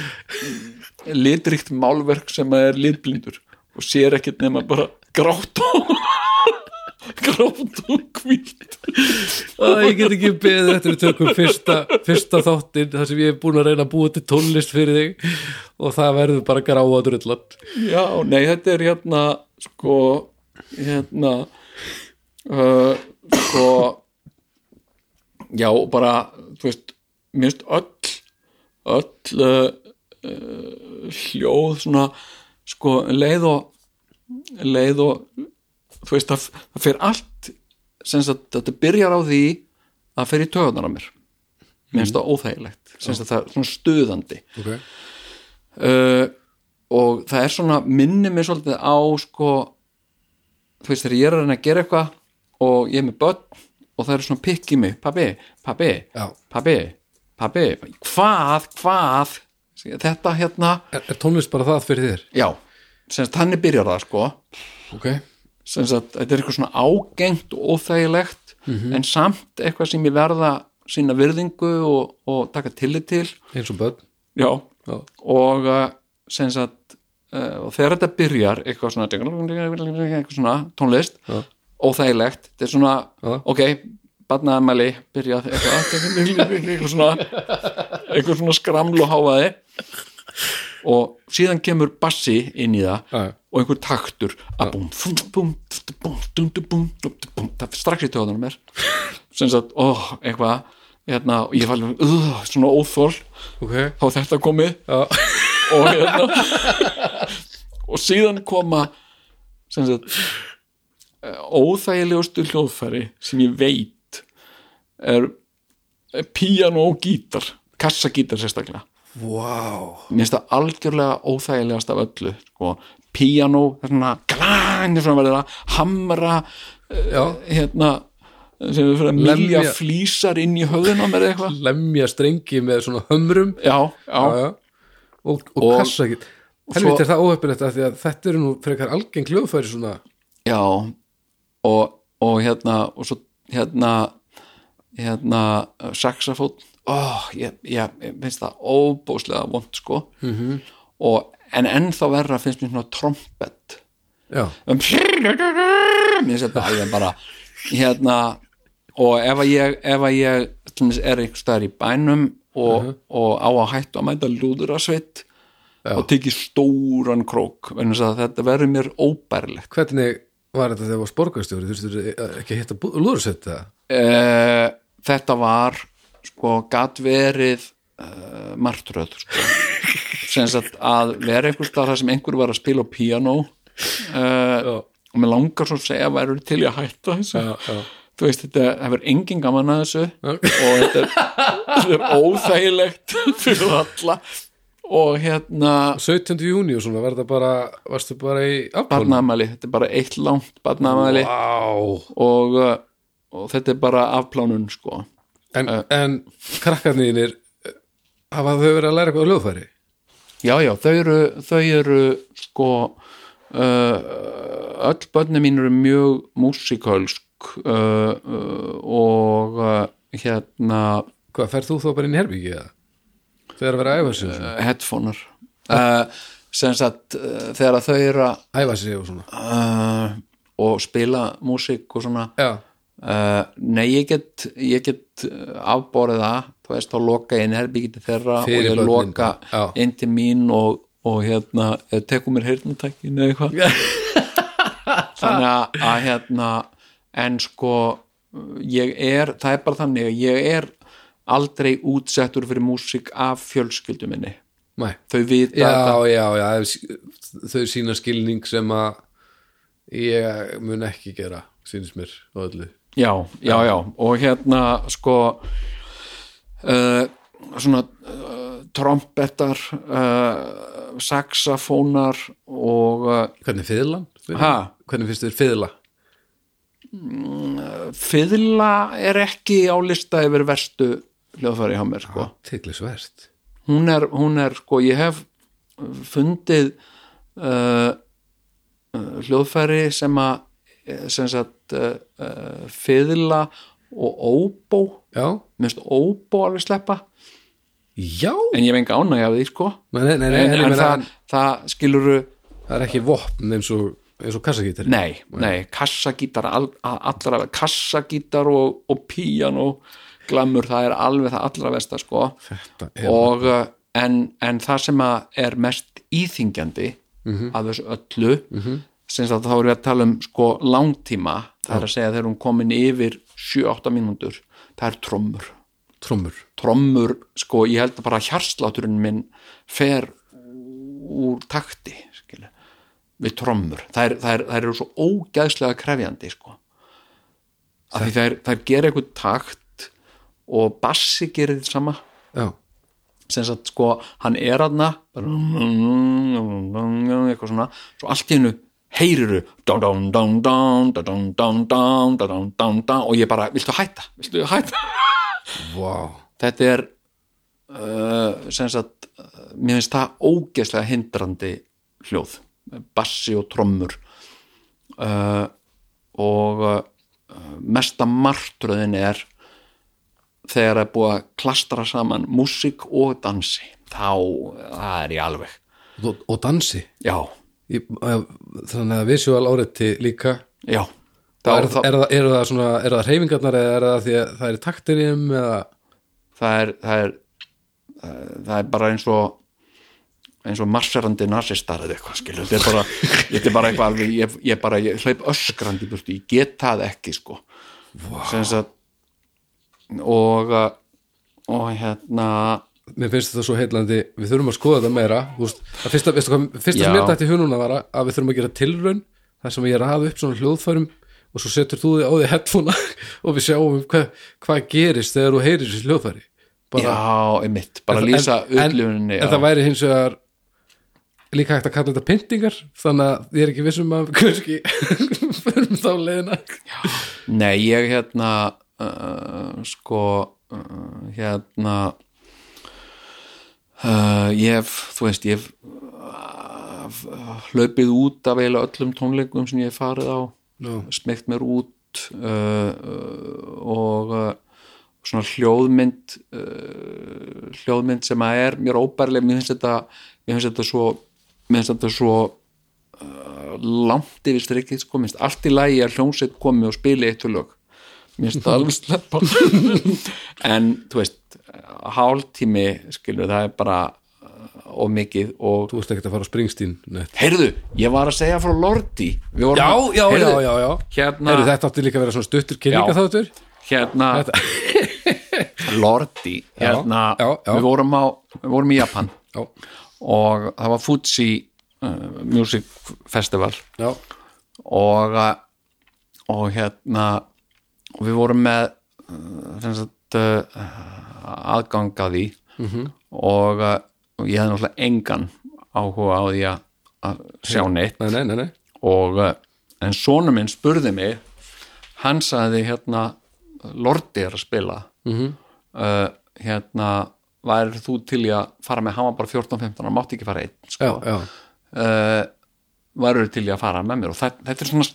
litríkt málverk sem er litblindur og sér ekkert nema bara grátt og grátt og hvítt. Æ, ég get ekki beðið eftir að tökum fyrsta, fyrsta þáttinn þar sem ég er búin að reyna að búa til tónlist fyrir þig og það verður bara gráa drullat já, nei, þetta er hérna sko hérna uh, sko já, bara þú veist, minnst öll öll uh, uh, hljóð svona sko, leið og leið og þú veist, það, það fer allt sem sagt, þetta byrjar á því að í töðunar á mér. Minnst það óþægilegt sem sagt, það er svona stuðandi. Okay. uh, og það er svona minni mig svolítið á sko þú veist þegar ég er að reyna að gera eitthvað og ég er með börn og það er svona pikk í mig. Pabbi, pabbi, pabbi pabbi, hvað, hvað þetta hérna er, er tónlist bara það fyrir þér? já, sem sagt þannig byrjar það sko ok, sem sagt, þetta er eitthvað svona ágengt og óþægilegt en samt eitthvað sem ég verða sína virðingu og, og taka tillit til eins og börn já, Já. og uh, sem sagt uh, og þegar þetta byrjar eitthvað svona, eitthvað svona tónlist Já. óþægilegt, þetta er svona Já. ok, barnaðamæli byrjað eitthvað eitthvað svona, eitthvað svona skramluháfaði og síðan kemur bassi inn í það Æ. og einhver taktur að búm, búm, búm, búm strax í töðunum er sem sagt, ó, eitthvað hérna, og ég fæði uh, svona óþól okay. þá þetta komið ja. og hérna og síðan koma sem sagt óþægilegustu hljóðfæri sem ég veit er, er píano og gítar kassagítar sérstaklega. Wow mér finnst það algjörlega óþægilegast af öllu sko, píano svona glæn, svona verður að hamra já, hérna sem við fyrir að milja flísar inn í höfðunum eða eitthvað. Lemja strengi með svona hömrum. Já, já, já, og, og, Og- kassa ekki helviti er það óheppilegt að að þetta eru nú frekar algeng hljóðfæri svona? Já og, og hérna og svo hérna hérna saxafón oh, ég, ég, ég finnst það óbúslega vond sko. -hmm. og, en ennþá verra finnst mér svona trompet. Já, mér finnst þetta alveg bara hérna og ef að ég, ef að ég er einhver staðar í bænum og, og á að hættu að mæta lúðurasveit og tekið stóran krók þetta verður mér óbærilegt. Hvernig var þetta þegar þú varst borgarstjóri? Þú veist, ekki að hitta lúðursett það uh, þetta var sko gat verið uh, martröð sko. sagt að vera einhver stað þar sem einhver var að spila á píanó uh, og mér langar svo að segja að væru til að hætta þessu já, já. þú veist þetta hefur engin gaman að þessu og þetta er, er óþægilegt fyrir alla og hérna 17. júni og svona þetta bara varstu bara í afplónu barnaðamæli, þetta er bara eitt langt barnaðamæli wow. og, uh, og þetta er bara afplánun sko. En, en krakkarnir hafa þau verið að læra eitthvað á hljóðfæri? Já, já, þau eru, þau eru sko uh, öll börnum mín eru mjög músikalsk uh, uh, og uh, hérna hvað, ferð þú þá bara inn í herbyggi eða? þegar að vera að æfa sig og svona? headphonear. Uh, sem sagt uh, þegar þau eru að æfa sig og svona? Uh, og spila músík og svona. Já, uh, nei, ég get, ég get uh, afborið það, þú veist, þá loka inn herbyggi til þeirra Fyrir og ég loka inn til mín og, og hérna, eh, tekur mér heyrnatækin eða eitthvað. Þannig að, að hérna en sko ég er, það er bara þannig að ég er aldrei útsettur fyrir músík af fjölskyldu minni. Nei. þau vita já, þetta já, já þau sína skilning sem að ég mun ekki gera sínist mér og öllu já, já, já, og hérna sko uh, svona uh, trompettar uh, saxafónar og hvernig fiðlan? Hvernig finnst þér fiðla? fiðla er ekki á lista yfir verstu hljóðfæri hjá mér sko. Tiklisvert hún, er, hún er sko, ég hef fundið hljóðfæri sem að sagt uh, uh, fiðla og óbó. Minnst óbó alveg sleppa. Já. En ég enga ánægja af því sko. Nei, nei, nei, nei, en, en, það, það skiluru það er ekki vopn eins og, eins og kassagítar. Nei, nei, kassagítar all, allra, kassagítar og, og píjan og glammur, það er alveg það allra versta sko. Og en, en það sem er mest íþingjandi Mhm. af þessu öllu sem að þá erum við að tala um sko langtíma. Það er að segja þegar hún komin yfir 7-8 mínútur, það er trommur. Trommur. Trommur, sko, ég held að bara hjarsláturinn minn fer úr takti skilu, við trommur. Það, er, það, er, það eru svo ógæðslega krefjandi sko. Af því það það er gera eitthvað takt og bassi gerir þetta sama. Já, sem sagt sko, hann er aðna eitthvað svona svo allt í hennu heyriru og ég bara, viltu hætta viltu hætta vá þetta er uh, sem sagt uh, mér finnst það ógeðslega hindrandi hljóð bassi og trommur uh, og uh, mesta martröðin er þegar það er búið að klastra saman músík og dansi þá, það er í alveg og, og dansi já, Ég, Þannig að visual áreiti líka. Já. Er, þá, er, það, er það svona, er það reyfingarnar eða er það því að það er taktir í eða, það er það er, það er bara eins og eins og marsserandi nasistar eða eitthvað skilur, þetta er bara, þetta er bara eitthvað ég, ég bara, ég hleyp öskrandi í burtu, ég get það ekki sko. Wow. að, og og hérna mér finnst þetta svo heillandi, við þurfum að skoða þetta meira veist, að fyrsta, hvað, fyrsta sem mér dætti í hununa var að við þurfum að gera tilraun þar sem ég er að hafa upp svona hljóðfærum og svo setur þú þig á því headphone og við sjáum hvað, hvað gerist þegar þú heyrir þessi hljóðfæri. Bara, já, einmitt, bara En- lýsa en, upplifuninni en, en það væri hins vegar líka hægt að kalla þetta pyntingar þannig að ég er ekki vissum að kannski förum þá leiðina. Nei, ég hérna uh, sko uh, hérna uh, ég hef, þú veist, ég hef uh, hlaupið út af eiginlega öllum tónleikum sem ég hef farið á no. smegt mér út uh, og svona hljóðmynd hljóðmynd sem að er mér óbærlega, mér finnst þetta mér finnst þetta svo mér finnst þetta svo langt yfir strikið, sko, mér finnst allt í lagi að hljómsveit komi og spili eitt og lög mér alveg sleppa en þú veist hálftími, skilur, það er bara uh, of mikið og þú veist ekki að fara á Springsteen neitt. heyrðu, ég var að segja frá Lordi já, já, já, heyrðu, já, já. Hérna, Heyrðu, þetta átti líka að vera svona stuttur kynninga Já. þáttur hérna Lordi hérna, já, já. Við, vorum á, við vorum í Japan já, og það var Fuji uh, Music Festival já, og uh, og hérna og við vorum með sem sagt uh, aðgang að því. -hmm. og, uh, og ég hefði náttúrulega engan áhuga á því að, sjá neitt. nei, nei, nei, og en sonu minn spurði mig hann sagði hérna Lordi er að spila. -hmm. uh, hérna væri þú til í að fara með? Hann var bara 14-15, hann mátti ekki fara einn sko. uh, væri til í að fara með mér? Og þetta, þetta er svona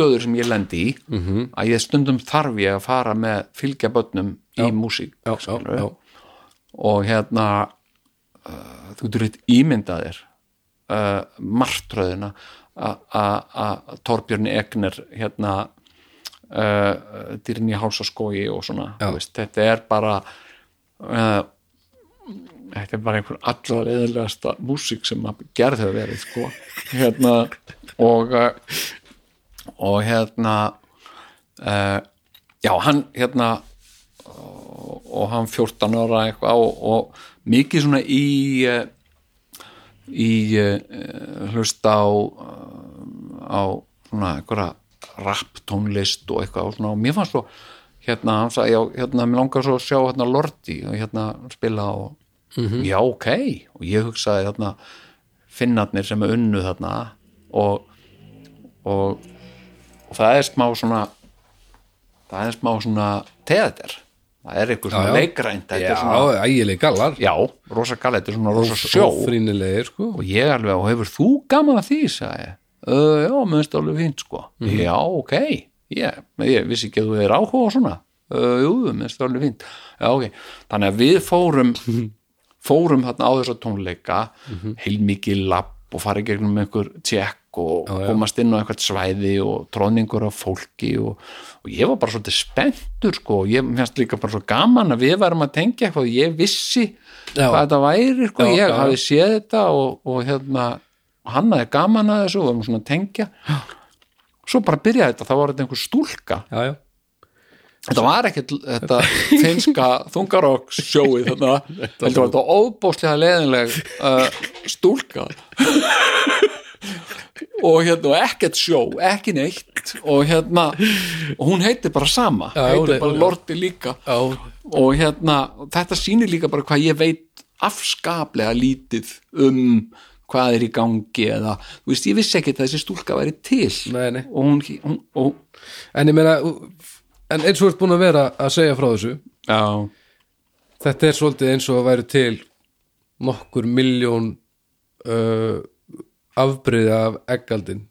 stöður sem ég lendi í -hmm. að ég stundum þarf ég að fara með fylgja börnum í músík já, já, skilurðu. já. og hérna uh, þú getur eitt ímyndað þér uh, martröðina að Torbjörn Egner hérna uh, dýrin í hálsaskói og svona veist, þetta er bara uh, þetta er bara einhver allar eðilegasta músík sem að gerð hefur verið sko hérna og uh, og hérna uh, já hann hérna og, og hann 14 ára eitthvað og, og mikið svona í uh, í uh, hlusta á á svona einhverja rap tónlist og eitthvað og, svona, og mér fannst svo hérna, hann sagði, já, hérna, mér langar svo að sjá hérna Lordi og hérna spila og já, ok, og ég hugsaði hérna finnarnir sem er unnu þarna og og, og það er smá svona það er smá svona teater það er eitthvað svona leikrænt já, ægileg gallar. Já, rosa galli, þetta er svona rosa sjó. sko. Og ég alveg, og hefur þú gaman að því? sagði uh, já, það alveg fínt sko, já, ok. Ég, ég vissi ekki að þú er áhuga á svona. Uh, jú, það alveg fínt. Já, ok, þannig að við fórum fórum þarna á þessa tónleika heilmikið lapp og farið gegnum einhver tjekk og komast inn á einhvert svæði og tróningur af fólki og, og ég var bara svolítið spenntur sko, og ég finnst líka bara svo gaman að við varum að tengja eitthvað og ég vissi Já. hvað þetta væri sko, Já, ég já. hafi séð þetta og, og hérna hann hafði gaman að þessu og við varum svona að tengja. Svo bara byrjaði þetta, þá var þetta einhver stúlka. Já, já, þetta var ekkert þetta finska þungarokk sjóið þarna heldur var þetta óbóðslega leðinleg uh, stúlka og hérna ekkert sjó, ekki neitt og hérna og hún heitir bara sama, Já, heitir er- bara Lordi líka. Já, og hérna þetta sýnir líka bara hvað ég veit afskaplega lítið um hvað er í gangi eða, þú veist, ég vissi ekki að þessi stúlka væri til. Nei, nei. og hún, hún og, En ég meina En eins og þú ert búin að vera að segja frá þessu já, Þetta er svolítið eins og að væri til nokkur miljón uh, afbreyði af eggaldin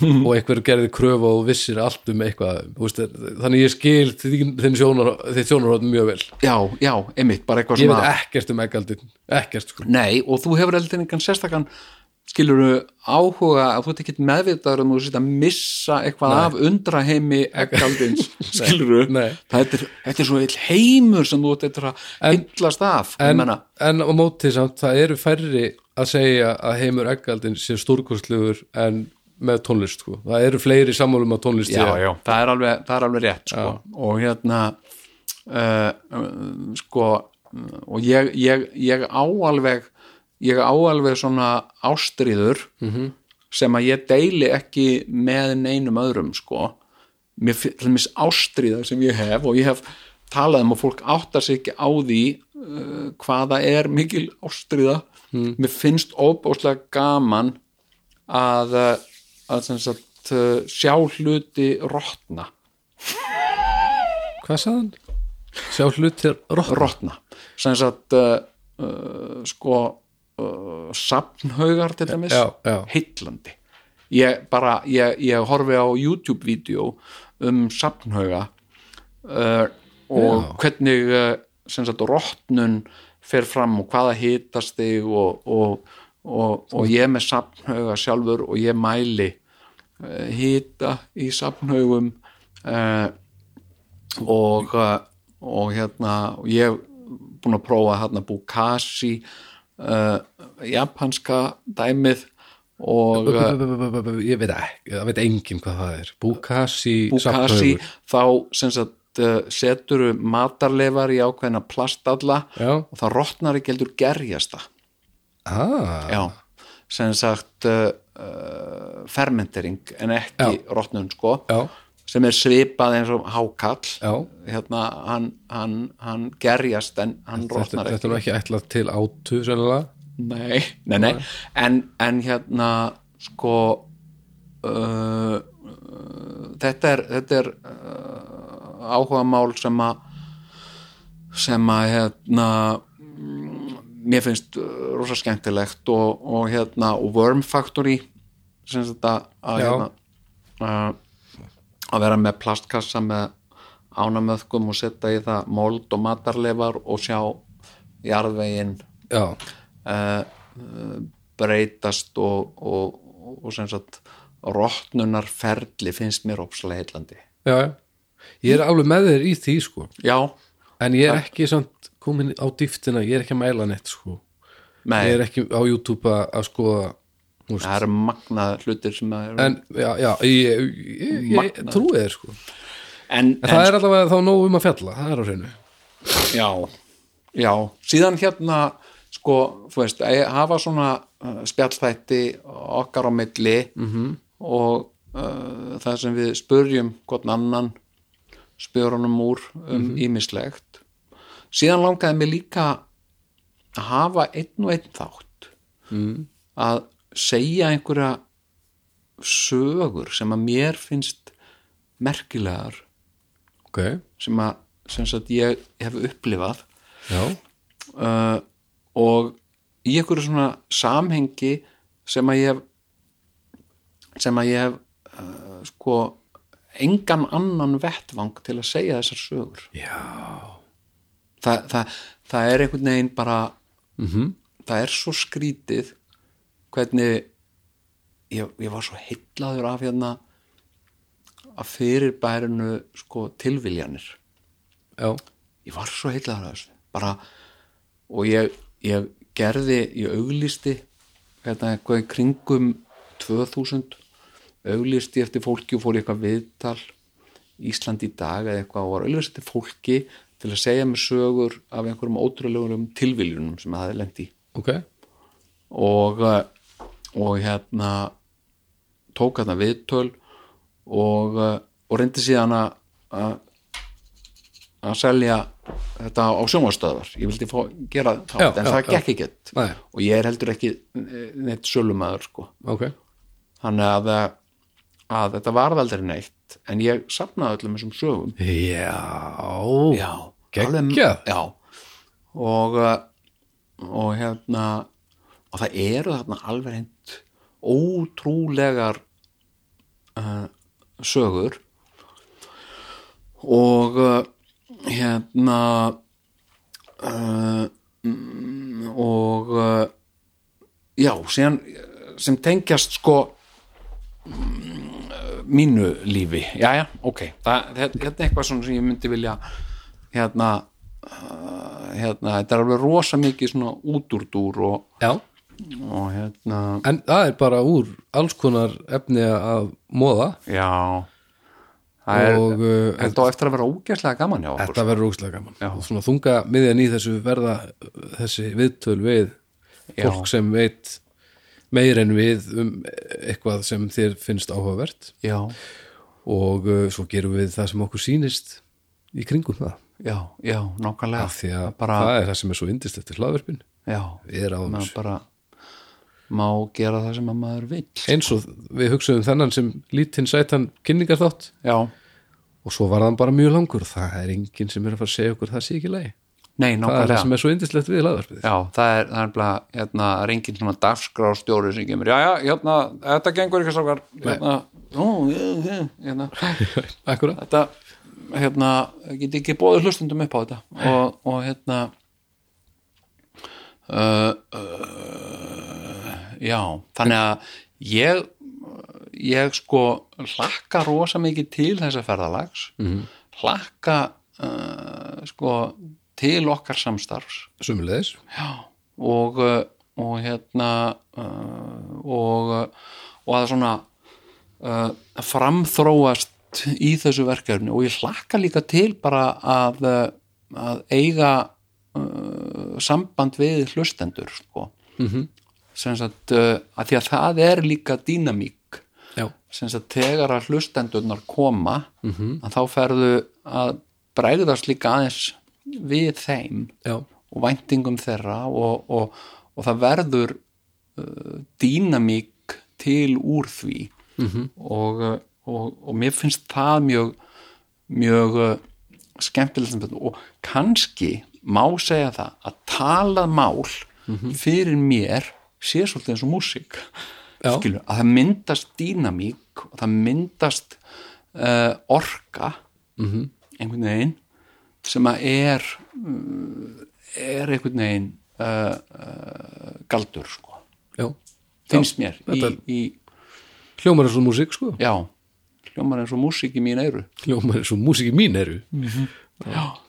og einhver gerði kröfu og vissir allt um eitthvað. Veist, þannig ég skil þitt sjónarhótt mjög vel. Já, já, einmitt bara eitthvað ég svona veit ekkert um eggaldin ekkert sko. Nei, og þú hefur heldur engan sérstakann skilur áhuga að þú ert ekki meðvitaður um þú sitt að missa eitthvað af undraheimi ekkaldins skilur Nei. þetta þetta er svo eitt heimur sem þú ert að yllast af en, en á móti samt, það eru færri að segja að heimur ekkaldin sé stórkostlegur en með tónlist sko. það eru fleiri sammálum að tónlist já, já, það er alveg, það er alveg rétt sko. og hérna uh, uh, sko og ég, ég, ég á alveg ég á alveg svona ástríður -hmm. sem að ég deili ekki með neinum öðrum sko. Mér finnst ástríða sem ég hef og ég hef talað um að fólk áttar sig ekki á því uh, hvaða er mikil ástríða. Mér finnst óbáslega gaman að, uh, að sagt, uh, sjá hluti rotna. Hvað sagðan? sjá rotna. Sem sagt uh, uh, sko uh, sapnhaugar til dæmis heillandi ég bara, ég, ég horfi á YouTube-vídeó um sapnhauga uh, og Já. hvernig uh, sem sagt rotnun fer fram og hvaða hitast þig og, og, og, og ég er með sapnhauga sjálfur og ég mæli uh, hita í sapnhaugum uh, og uh, og hérna ég hef búin að prófa hérna Bukasi uh, japanska dæmið og uh, ég veit ekki, það veit enginn hvað það er. Bukasi, Bukasi þá sem sagt uh, seturu matarleifar í ákveðna plastalla já, og það rotnar ekki heldur gerjasta. Ah, já, sem sagt uh, fermentering en ekki rotnun sko. Já, sem er svipað eins og hákall. Já. hérna hann, hann, hann gerjast en hann Þetta, rotnar þetta ekki. er nú ekki ætlað til átu sennilega? Nei, nei, nei. En, en hérna sko uh, þetta er þetta er uh, áhuga mál sem að sem að hérna mér finnst uh, rosa skemmtilegt og, og hérna og Worm Factory sem þetta að Já. hérna uh, að vera með plastkassa með ánamöðkum og setja í það mold og matarleifar og sjá jarðveginn já, uh, breytast og, og, og sem sagt rotnunarferli finnst mér ópslega heillandi já, ég er alveg með þér í því sko. já, en ég er ekki samt komin á dýftina ég er ekki að mæla neitt sko. Nei, ég er ekki á YouTube að skoða veist. það eru magnað hlutir sem að eru en já, já ég, ég, ég, trúi þér sko en, en, það er allavega þá nóg um að fjalla það er á hreinu já, já, síðan hérna sko, þú veist, að hafa svona uh, spjallþætti okkar á milli -hmm. og uh, það sem við spurjum hvort annan spjörunum úr um ímislegt síðan langaði mig líka að hafa einn og einn þátt mm. að segja einhverja sögur sem að mér finnst merkilegar ok, sem að sem ég hef upplifað. Uh, og í einhverju svona samhengi sem að ég hef sem að ég hef uh, sko engan annan vettvang til að segja þessar sögur. Þa, það, það er einhvern veginn bara mm það er svo skrítið hvernig ég, ég var svo heillaður af hérna að fyrirbærinu sko tilviljanir. Já, ég var svo heillaður af þessu. Bara, og ég, ég gerði, ég auglisti hérna eitthvað í kringum 2000 auglisti eftir fólki og fór í eitthvað viðtal Ísland í dag eða eitthvað og var auglisti eftir fólki til að segja mér sögur af einhverjum ótrúlegum tilviljunum sem það hefði lent í. Ok. Og, eh, og hérna tók hérna viðtöl og, eh, og reyndi síðan að að- að selja þetta á sjónvarstöðvar ég vildi fá, gera þá, Já, en já, það gekk ekkert. Og ég er heldur ekki eh, neitt sölumæður sko. ok, þannig að, eh, að þetta varð aldrei neitt en ég safnaði öllum þessum sögum. Já. Já, já. Og uh, og hérna og það eru þarna alveg hreint ótrúlegar uh, sögur. Og uh, hérna uh, og já, síðan sem tengjast sko mm, mínu lífi. Jæja, ok. Það, er eitthvað svona sem ég myndi vilja hérna hérna, þetta er alveg rosa mikið svona útúrdúr og, já, og hérna en það er bara úr alls konar efni að móða já. Það er, og þetta á eftir að vera ógæslega gaman okkur þetta verður ógstlega gaman. Já. og svona þunga miðjan í þessu verða þessi viðtöl við Já. fólk sem veit meir en við um eitthvað sem þér finnst áhugavert. Já, og uh, svo gerum við það sem okkur sýnist í kringum það. Já, já, nákvæmlega. Af því að bara, það er það sem er svo indist eftir hlaðverfin já, við erum á þessu bara má gera það sem að maður vill. Eins og við hugsaðum þennan sem lítinn sætan kynningar þátt já, og svo var hann bara mjög langur. Það er enginn sem er að fara að segja okkur það sé ekki leið nei, það er það sem er svo indislegt við hlaðverfið Já, það er, það er bara, hérna, það er engin svona dagskrástjóri sem kemur, já, já, hérna, þetta gengur ekki sákar, hérna, ó, hérna, Akkurat. Þetta, hérna, get ekki bóðið hlustundum upp á þetta. Og, og hérna, uh, uh, já, þannig að ég, ég sko hlakka rosa mikið til þessa ferðalags, -hmm. hlakka, uh, sko, til okkar samstarfs Sumulegis Já, og, uh, og hérna uh, og, og að svona uh, framþróast í þessu verkefni og ég hlakka líka til bara að, að eiga uh, samband við hlustendur sko. mm -hmm. Sagt uh, að því að það er líka dýnamík. Þegar að hlustendurnar koma -hmm. að þá ferðu að bregðast líka aðeins við þeim já, og væntingum þeirra og, og, og það verður uh, dýnamík til úr því. -hmm. og, og, og mér finnst það mjög mjög skemmtilegt og kannski má segja það að talað mál fyrir mér sé svolítið eins og músík. Já. skilur, að það myndast dýnamík og það myndast uh, orka -hmm. einhvern veginn sem að er uh, er einhvern veginn uh, uh, galdur sko. Já. Finnst mér í, í, Hljómar er svo músík sko. Já, hljómar eins og músík í mín eyru. Hljómar er svo músík í mín eru Mhm.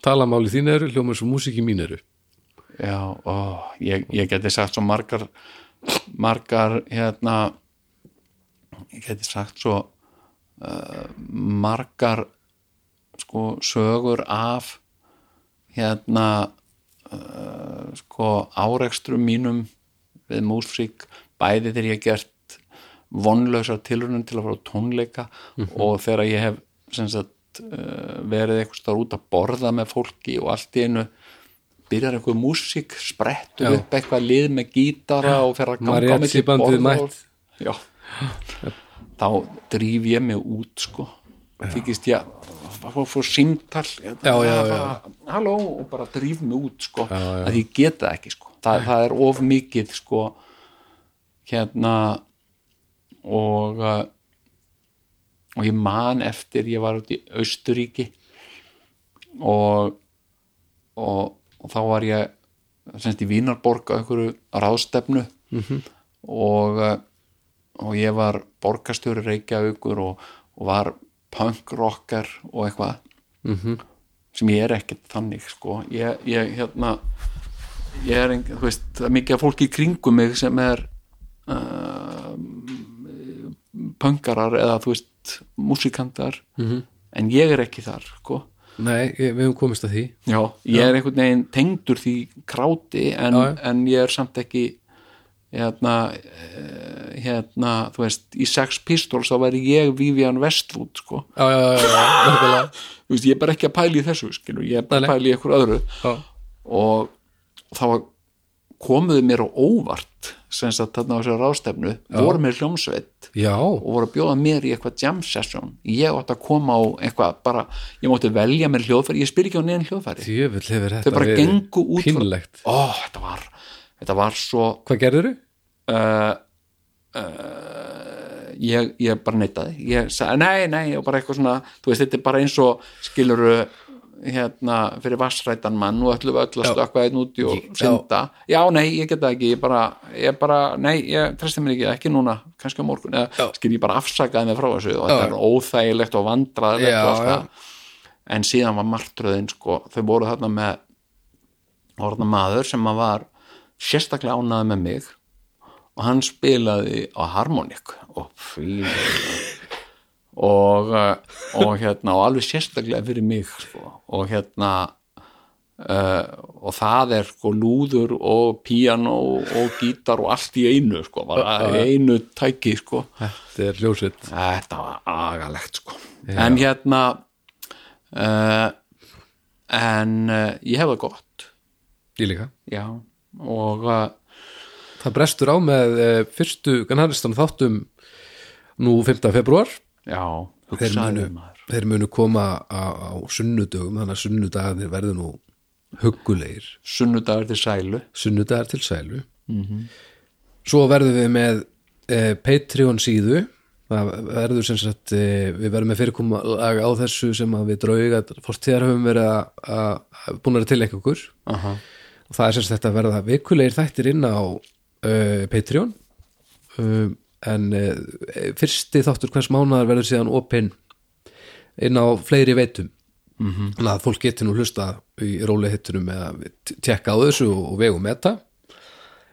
Talamáli þín eru, hljómar er svo músík í mín eru já, ó, ég, ég geti sagt svo margar margar hérna ég geti sagt svo uh, margar sko sögur af hérna uh, sko árekstrum mínum við músík bæði þegar ég hef gert vonlausar tilrunum til að fara á tónleika og þegar ég hef sagt, uh, verið eitthvað út að borða með fólki og allt í einu byrjar eitthvað músík, sprettur Já. upp eitthvað lið með gítara og fer að ganga á mætt. Já þá drýf ég mig út sko þykist ég að fór símtal Já, já, já. bara, halló og bara drýf mig út sko Já, já. að ég geta ekki sko það, það er of mikið sko hérna og uh, og ég man eftir ég var út í Austuríki og og, og þá var ég semst í Vínarborg á einhverju ráðstefnu -hmm. og uh, og ég var borgarstjóri Reykjavíkur og, og var punkrocker og eitthvað Mhm. sem ég er ekkert þannig sko ég, ég hérna ég er þú veist, mikið fólki í kringum mig sem er uh, punkarar eða þú veist, músikantar Mhm. -hmm. en ég er ekki þar sko Nei, ég, við höfum komist að því. Já, ég er einhvern veginn tengdur því kráti en, Já, já. en ég er samt ekki hérna eh, hérna, þú veist, í Sex Pistols þá væri ég Vivian Westwood sko, Já, já, já, já, þú veist, ég er bara ekki að pæla í þessu skilur, ég er bara að í eitthvað öðru. Já. og þá komuðu mér á óvart sem sagt þarna á þessari ráðstefnu voru mér hljómsveit já, og voru að bjóða mér í eitthvað jam session. Ég átti að koma á eitthvað bara, ég mátti velja mér hljóðfæri ég spyr ekki á neðan hljóðfæri. Djöfull hefur þetta verið gengu út frá- pínlegt ó, þetta var, þetta var svo Hvað gerður uh, uh, ég, ég bara neitaði. Ég sagði nei, nei, og bara eitthvað svona þú veist, þetta er bara eins og skiluru hérna fyrir vassrætan mann og ætlum við öll að Já. stökkva einn úti og Já. synda já, nei, ég get það ekki, ég bara, ég bara nei, ég treysti mér ekki, ekki núna kannski á morgun, eða Já. skil ég bara afsakaði mig frá þessu og Já. þetta er óþægilegt og vandraðilegt Já, en síðan var martröðin sko, þau voru þarna með orðna maður sem að var sérstaklega ánæði með mig og hann spilaði á harmonik og fí og, uh, og hérna og alveg sérstaklega fyrir mig sko. og hérna uh, og það er sko lúður og píano og gítar og allt í einu sko, einu tæki sko. Þetta er hljósitt þetta var agalegt sko. En hérna uh, en uh, ég hef það gott. Ég líka. Já og það brestur á með fyrstu gannaristan þáttum nú 5. februar já, þeir munu, þeir munu koma á, á sunnudögum þannig að sunnudagarnir verður nú huggulegir. Sunnudagur til sælu. Sunnudagar til sælu. -hmm. svo verðum við með eh, Patreon síðu. Það verður sem sagt eh, við verðum með fyrirkomulag á þessu sem við drauga fórstíðar höfum verið að, búin að til okkur. Aha. og það er sem sagt þetta að verða vikulegir þættir inn á uh, Patreon. Um, en uh, fyrsti þáttur hvers mánaðar verður síðan opinn inn á fleiri veitum. Mm -hmm. þannig að fólk getur nú hlusta í róli hittunum eða tjekka á þessu og, vegum þetta.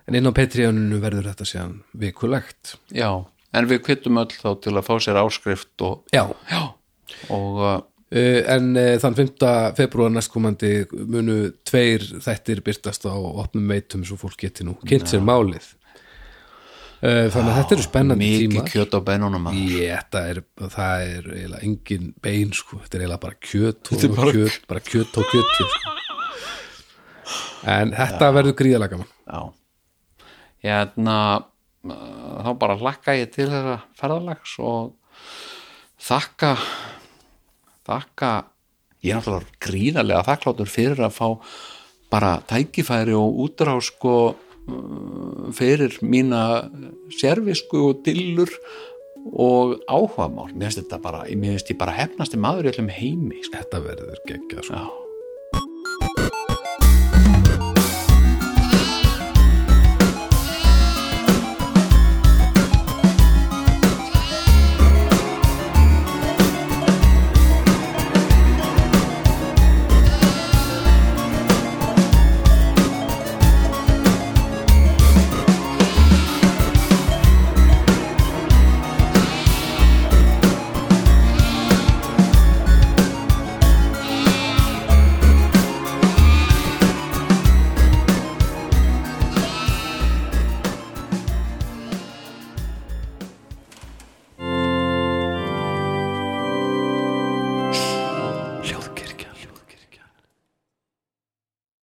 En inn á Patreoninu verður þetta síðan vikulegt. Já, en við kvittum öll þá til að fá sér áskrift og, já, já, og uh, Uh, en uh, þann 5. februar næstkomandi munu tveir þættir byrtast á opnum veitum svo fólk geti nú kynnt sér málið þannig að þetta eru spennandi mikið tímar. kjöt á beinunum. Ég, þetta er, það er eiginlega engin bein sko, þetta er eiginlega bara kjöt og er bara- kjöt, bara kjöt og kjöt sko. en þetta verður gríðalega gaman. Já. Hérna uh, þá bara hlakka ég til þeirra ferðalags og þakka þakka ég er náttúrulega gríðarlega þakkláttur fyrir að fá bara tækifæri og útrá sko fyrir mína servisku og dillur og áhugamál mér finnst þetta bara, mér finnst ég bara hefnasti maður í öllum heimi sko. þetta verður geggja sko. já